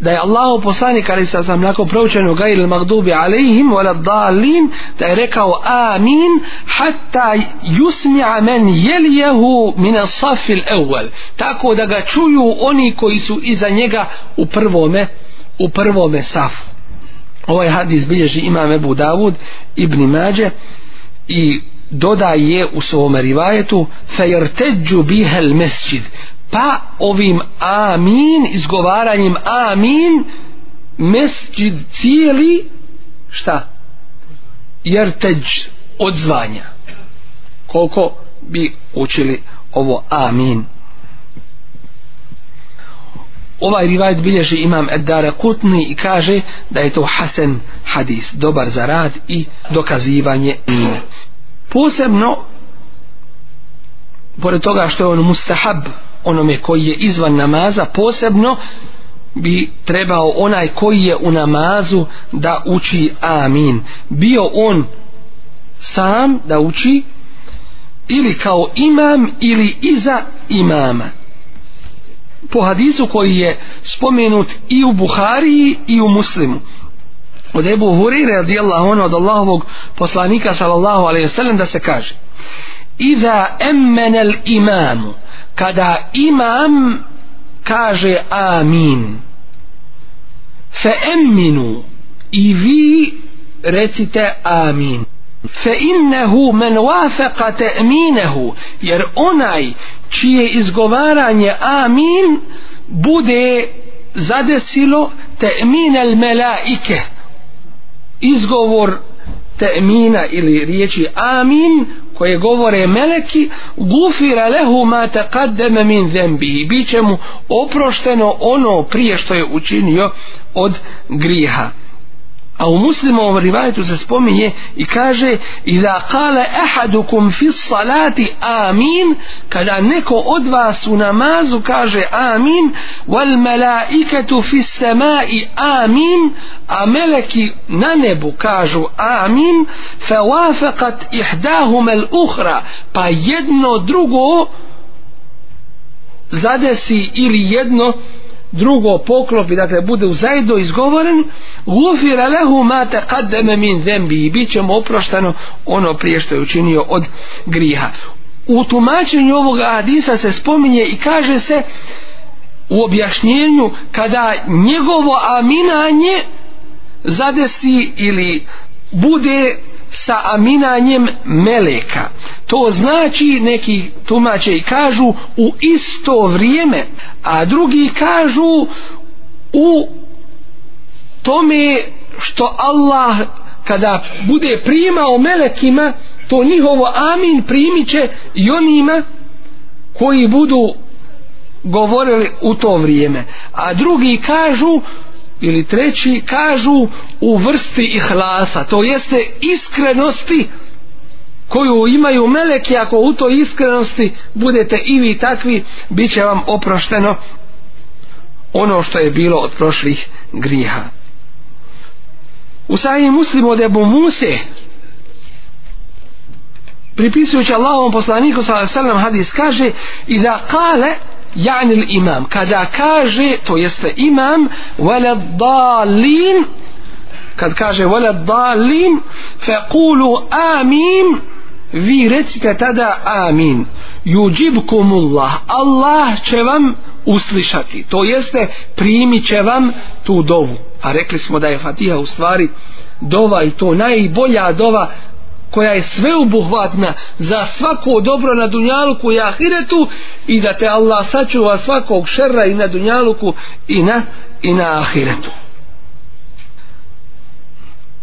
Speaker 1: da je Allah poslanik ali sa sam nakon proučenu gajil magdubi alaihim wala dalim da je rekao amin hatta yusmi'a men jelijehu mine safil evvel tako da ga čuju oni koji su iza njega u prvome u prvome safu ovaj hadis bilježi imam Ebu Davud ibn Mađe i dodaje u svom rivajetu fejrteđu bihel mesđid pa ovim amin izgovaranjem amin mesđid cijeli šta jer teđ odzvanja koliko bi učili ovo amin ovaj rivajt bilježi imam Eddara Kutni i kaže da je to Hasan hadis, dobar za rad i dokazivanje nime. Posebno, pored toga što je on mustahab, onome koji je izvan namaza posebno bi trebao onaj koji je u namazu da uči amin bio on sam da uči ili kao imam ili iza imama po hadisu koji je spomenut i u Buhariji i u Muslimu od Ebu Hurire radijallahu ono od Allahovog poslanika sallallahu alaihi wasallam da se kaže Iza emmenel imamu kada imam kaže amin fe emminu i vi recite amin fe innehu men wafeqa te'minehu jer onaj čije izgovaranje amin bude zadesilo te'min el melaike izgovor te'mina ili riječi amin koje govore meleki gufira lehu ma taqaddama min dhanbihi biće mu oprošteno ono prije što je učinio od griha a u muslimovom rivajetu se spominje i kaže ila kale ehadukum fis salati amin kada neko od vas u namazu kaže amin wal melaiketu fis sema i amin a meleki na nebu kažu amin fe wafakat ihdahum el uhra pa jedno drugo zadesi ili jedno drugo poklopi, dakle bude u zajedno izgovoren, gufira lehu ma taqaddama min dhanbi, bit će mu oprošteno ono prije što je učinio od griha. U tumačenju ovog hadisa se spominje i kaže se u objašnjenju kada njegovo aminanje zadesi ili bude sa aminanjem meleka to znači neki tumače i kažu u isto vrijeme a drugi kažu u tome što Allah kada bude primao melekima to njihovo amin primiće i onima koji budu govorili u to vrijeme a drugi kažu ili treći kažu u vrsti ihlasa to jeste iskrenosti koju imaju meleki ako u toj iskrenosti budete i vi takvi bit će vam oprošteno ono što je bilo od prošlih griha u sajim muslimu od Ebu Muse pripisujući Allahom poslaniku sallam hadis kaže i da kale Janil imam, kada kaže, to jeste imam, vele dalin, kad kaže vele dalin, fe kulu amim, vi recite tada amin. Juđibkumullah, Allah će vam uslišati, to jeste primit će vam tu dovu. A rekli smo da je Fatiha u stvari dova i to najbolja dova koja je sveubuhvatna za svako dobro na dunjaluku i ahiretu i da te Allah sačuva svakog šerra i na dunjaluku i na, i na ahiretu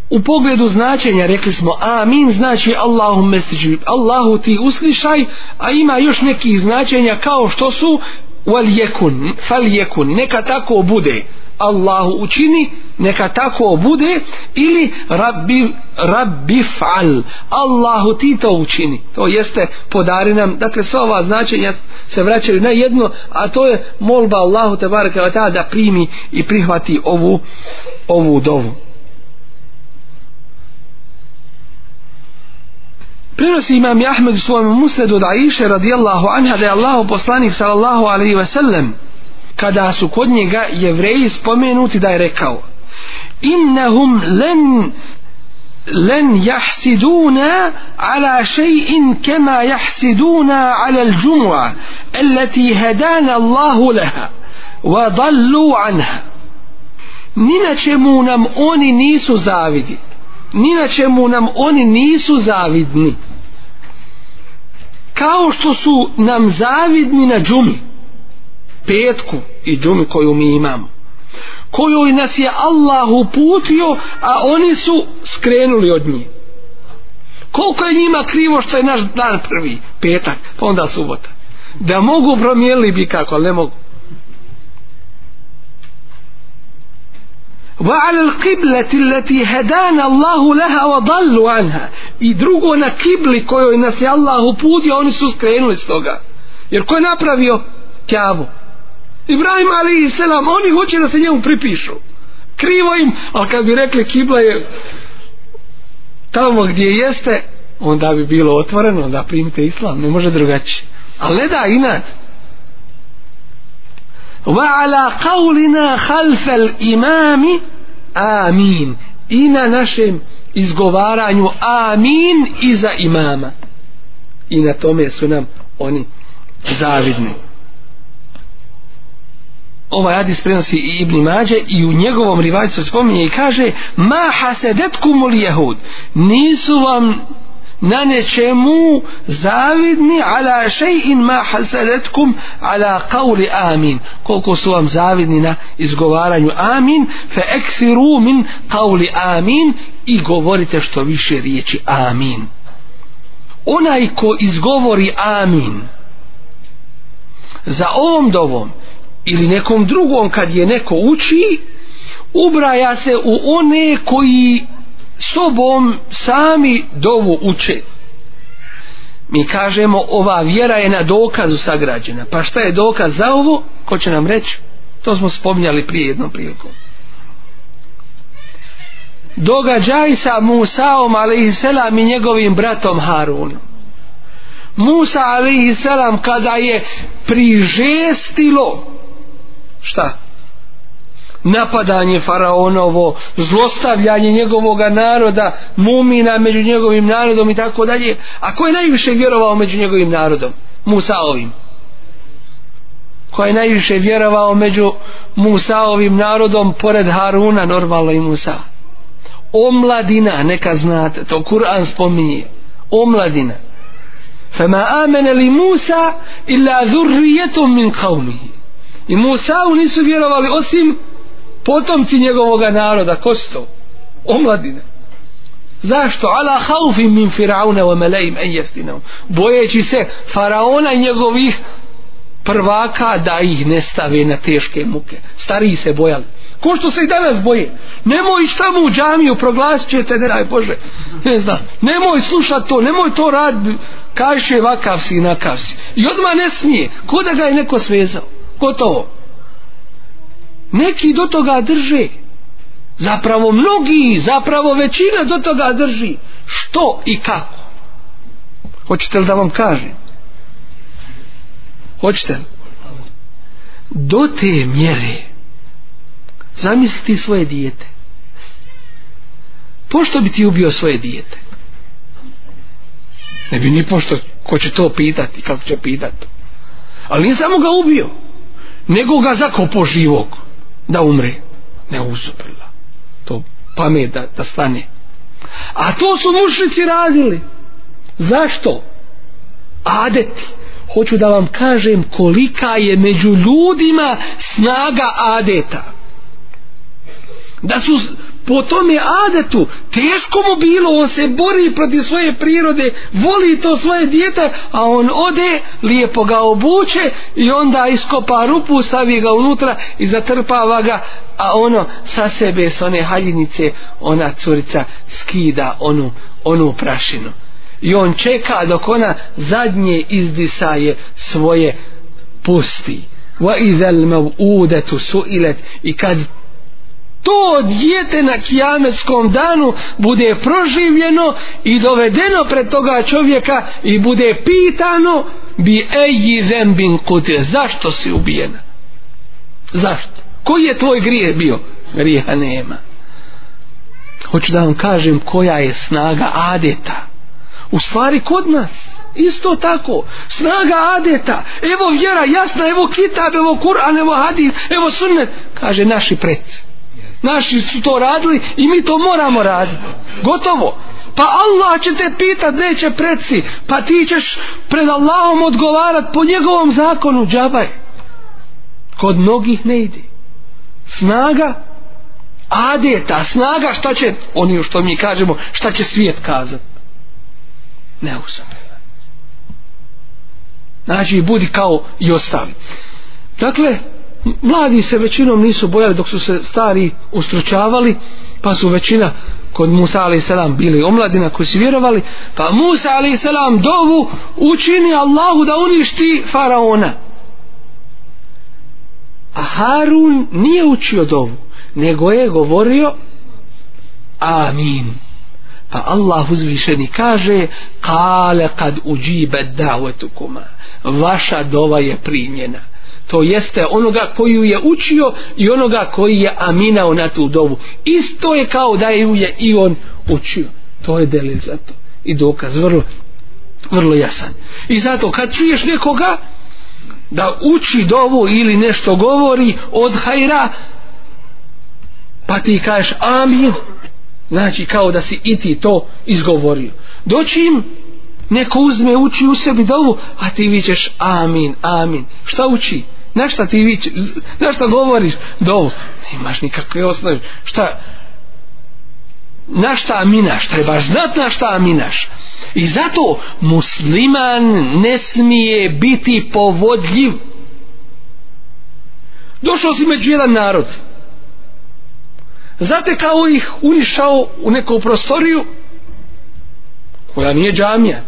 Speaker 1: u pogledu značenja rekli smo amin znači Allahum mesiđu Allahu ti uslišaj a ima još nekih značenja kao što su wal yekun fal yekun neka tako bude Allahu učini neka tako bude ili rabbi, rabbi fal Allahu ti to učini to jeste podari nam dakle sva ova značenja se vraćaju na jedno a to je molba Allahu te barke da primi i prihvati ovu ovu dovu Prenosi imam Ahmed u svojom musledu da iše radijallahu anha da je Allahu poslanik sallallahu alaihi ve sellem kada su kod njega jevreji spomenuti da je rekao innahum len len jahsiduna ala šeji'in kema jahsiduna ala l'đumu'a eleti hedana Allahu leha wa dallu anha ni na čemu nam oni nisu zavidi ni na čemu nam oni nisu zavidni kao što su nam zavidni na džumi petku i džumi koju mi imamo koju nas je Allah uputio a oni su skrenuli od njih koliko je njima krivo što je naš dan prvi petak pa onda subota da mogu promijenili bi kako ali ne mogu وعلى القبلة التي هدانا الله لها وضلوا عنها i drugo na kibli kojoj nas je Allah uputio oni su skrenuli s toga jer ko je napravio kjavu Ibrahim Ali i Selam, oni hoće da se njemu pripišu. Krivo im, ali kad bi rekli kibla je tamo gdje jeste, onda bi bilo otvoreno da primite islam, ne može drugačije. Ali ne da, inad. Wa ala qawlina khalfal imami amin. I na našem izgovaranju amin iza imama. I na tome su nam oni zavidni ovaj hadis prenosi i Ibn Mađe i u njegovom rivajcu spominje i kaže ma hasedetkum ul jehud nisu vam na nečemu zavidni ala šejhin ma hasedetkum ala kauli amin koliko su vam zavidni na izgovaranju amin fe eksiru min kauli amin i govorite što više riječi amin onaj ko izgovori amin za ovom dovom ili nekom drugom kad je neko uči ubraja se u one koji sobom sami dovu uče mi kažemo ova vjera je na dokazu sagrađena pa šta je dokaz za ovo ko će nam reći to smo spominjali prije jednom prilikom događaj sa Musaom alaihisselam i njegovim bratom Harunom Musa alaihisselam kada je prižestilo šta? napadanje faraonovo, zlostavljanje njegovog naroda, mumina među njegovim narodom i tako dalje. A ko je najviše vjerovao među njegovim narodom? Musaovim. Ko je najviše vjerovao među Musaovim narodom pored Haruna, normalno i Musa? Omladina, neka znate, to Kur'an spominje. Omladina. Fema amene li Musa illa zurrijetom min kaumihi. I Musavu nisu vjerovali osim potomci njegovog naroda, ko su to? Omladine. Zašto? Ala haufim min firauna wa meleim en jeftinom. Bojeći se faraona i njegovih prvaka da ih ne stave na teške muke. Stariji se bojali. Ko što se i danas boje. Nemoj ići tamo u džamiju, proglasit ćete, ne daj Bože. Ne znam. Nemoj slušat to, nemoj to rad. Kaže vakav si i nakav si. I odmah ne smije. Ko da ga je neko svezao? gotovo. Neki do toga drže. Zapravo mnogi, zapravo većina do toga drži. Što i kako? Hoćete li da vam kažem? Hoćete li? Do te mjere zamisliti svoje dijete. Pošto bi ti ubio svoje dijete? Ne bi ni pošto ko će to pitati, kako će pitati. Ali nije samo ga ubio nego ga zakopo živog da umre ne usupila to pamet da, da stane a to su mušnici radili zašto adet hoću da vam kažem kolika je među ljudima snaga adeta da su po tome adetu teško mu bilo on se bori proti svoje prirode voli to svoje djete a on ode lijepo ga obuče i onda iskopa rupu stavi ga unutra i zatrpava ga a ono sa sebe s one haljinice ona curica skida onu, onu prašinu i on čeka dok ona zadnje izdisaje svoje pusti wa izal mav'udetu su'ilet i kad to djete na kijametskom danu bude proživljeno i dovedeno pred toga čovjeka i bude pitano bi eji zembin kutir zašto si ubijena zašto koji je tvoj grije bio grija nema hoću da vam kažem koja je snaga adeta u stvari kod nas isto tako snaga adeta evo vjera jasna evo kitab evo kuran evo hadis evo sunnet kaže naši predsjed naši su to radili i mi to moramo raditi gotovo pa Allah će te pitat neće preci pa ti ćeš pred Allahom odgovarat po njegovom zakonu džabaj kod mnogih ne ide snaga ade ta snaga šta će oni što mi kažemo šta će svijet kazat ne usam znači budi kao i ostali dakle mladi se većinom nisu bojali dok su se stari ustručavali pa su većina kod Musa a.s. bili omladina koji su vjerovali pa Musa a.s. dovu učini Allahu da uništi faraona a Harun nije učio dovu nego je govorio amin pa Allah uzvišeni kaže kale kad uđibe davetukuma vaša dova je primjena to jeste onoga koju je učio i onoga koji je aminao na tu dovu isto je kao da ju je i on učio to je delil za to i dokaz vrlo vrlo jasan i zato kad čuješ nekoga da uči dovu ili nešto govori od hajra pa ti kažeš amin znači kao da si i ti to izgovorio doći im neko uzme uči u sebi dovu a ti vićeš amin amin šta uči na šta ti vićeš na šta govoriš dovu nemaš nikakve osnovi šta na šta aminaš trebaš znat na šta aminaš i zato musliman ne smije biti povodljiv došao si među jedan narod Zate kao ih unišao u neku prostoriju koja nije džamija,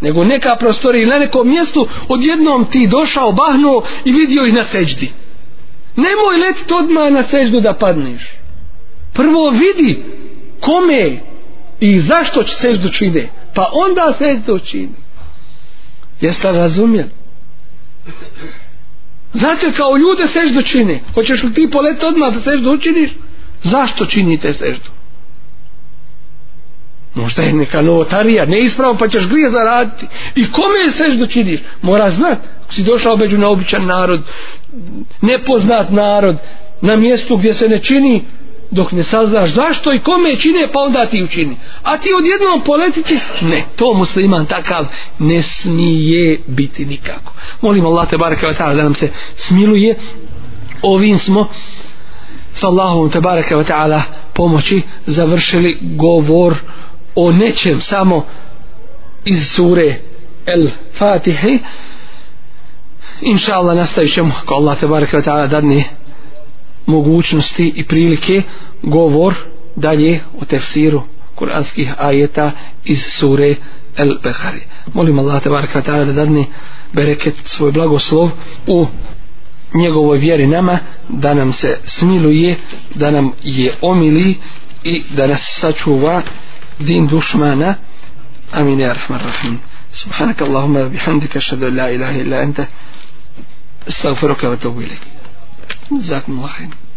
Speaker 1: nego neka prostorija ili na nekom mjestu odjednom ti došao, bahnuo i vidio i na seđdi nemoj letiti odmah na seđdu da padneš prvo vidi kome i zašto će seđdu čine pa onda seđdu čini jeste razumjen zato kao ljude seždu čine hoćeš li ti poleti odmah da seždu učiniš zašto činite seždu možda je neka novotarija, ne ispravo pa ćeš grije zaraditi. I kome je sveš dočiniš? Mora znat, si došao među neobičan narod, nepoznat narod, na mjestu gdje se ne čini, dok ne saznaš zašto i kome čine, pa onda ti učini. A ti odjednom poletiti, ne, to musliman takav ne smije biti nikako. Molim Allah te barake wa ta'ala da nam se smiluje, ovim smo sa Allahom te barake wa ta'ala pomoći završili govor uh, o nečem samo iz sure El Fatihi inša Allah nastavit ćemo ako Allah te barek ve ta'ala dadne mogućnosti i prilike govor dalje o tefsiru kuranskih ajeta iz sure El Behari molim Allah te barek ve ta'ala da dadne bereket svoj blagoslov u njegovoj vjeri nama da nam se smiluje da nam je omili i da nas sačuva دين دوشمانا أمين يا رحمن الرحيم سبحانك اللهم بحمدك أشهد أن لا إله إلا أنت استغفرك وأتوب إليك جزاكم الله خير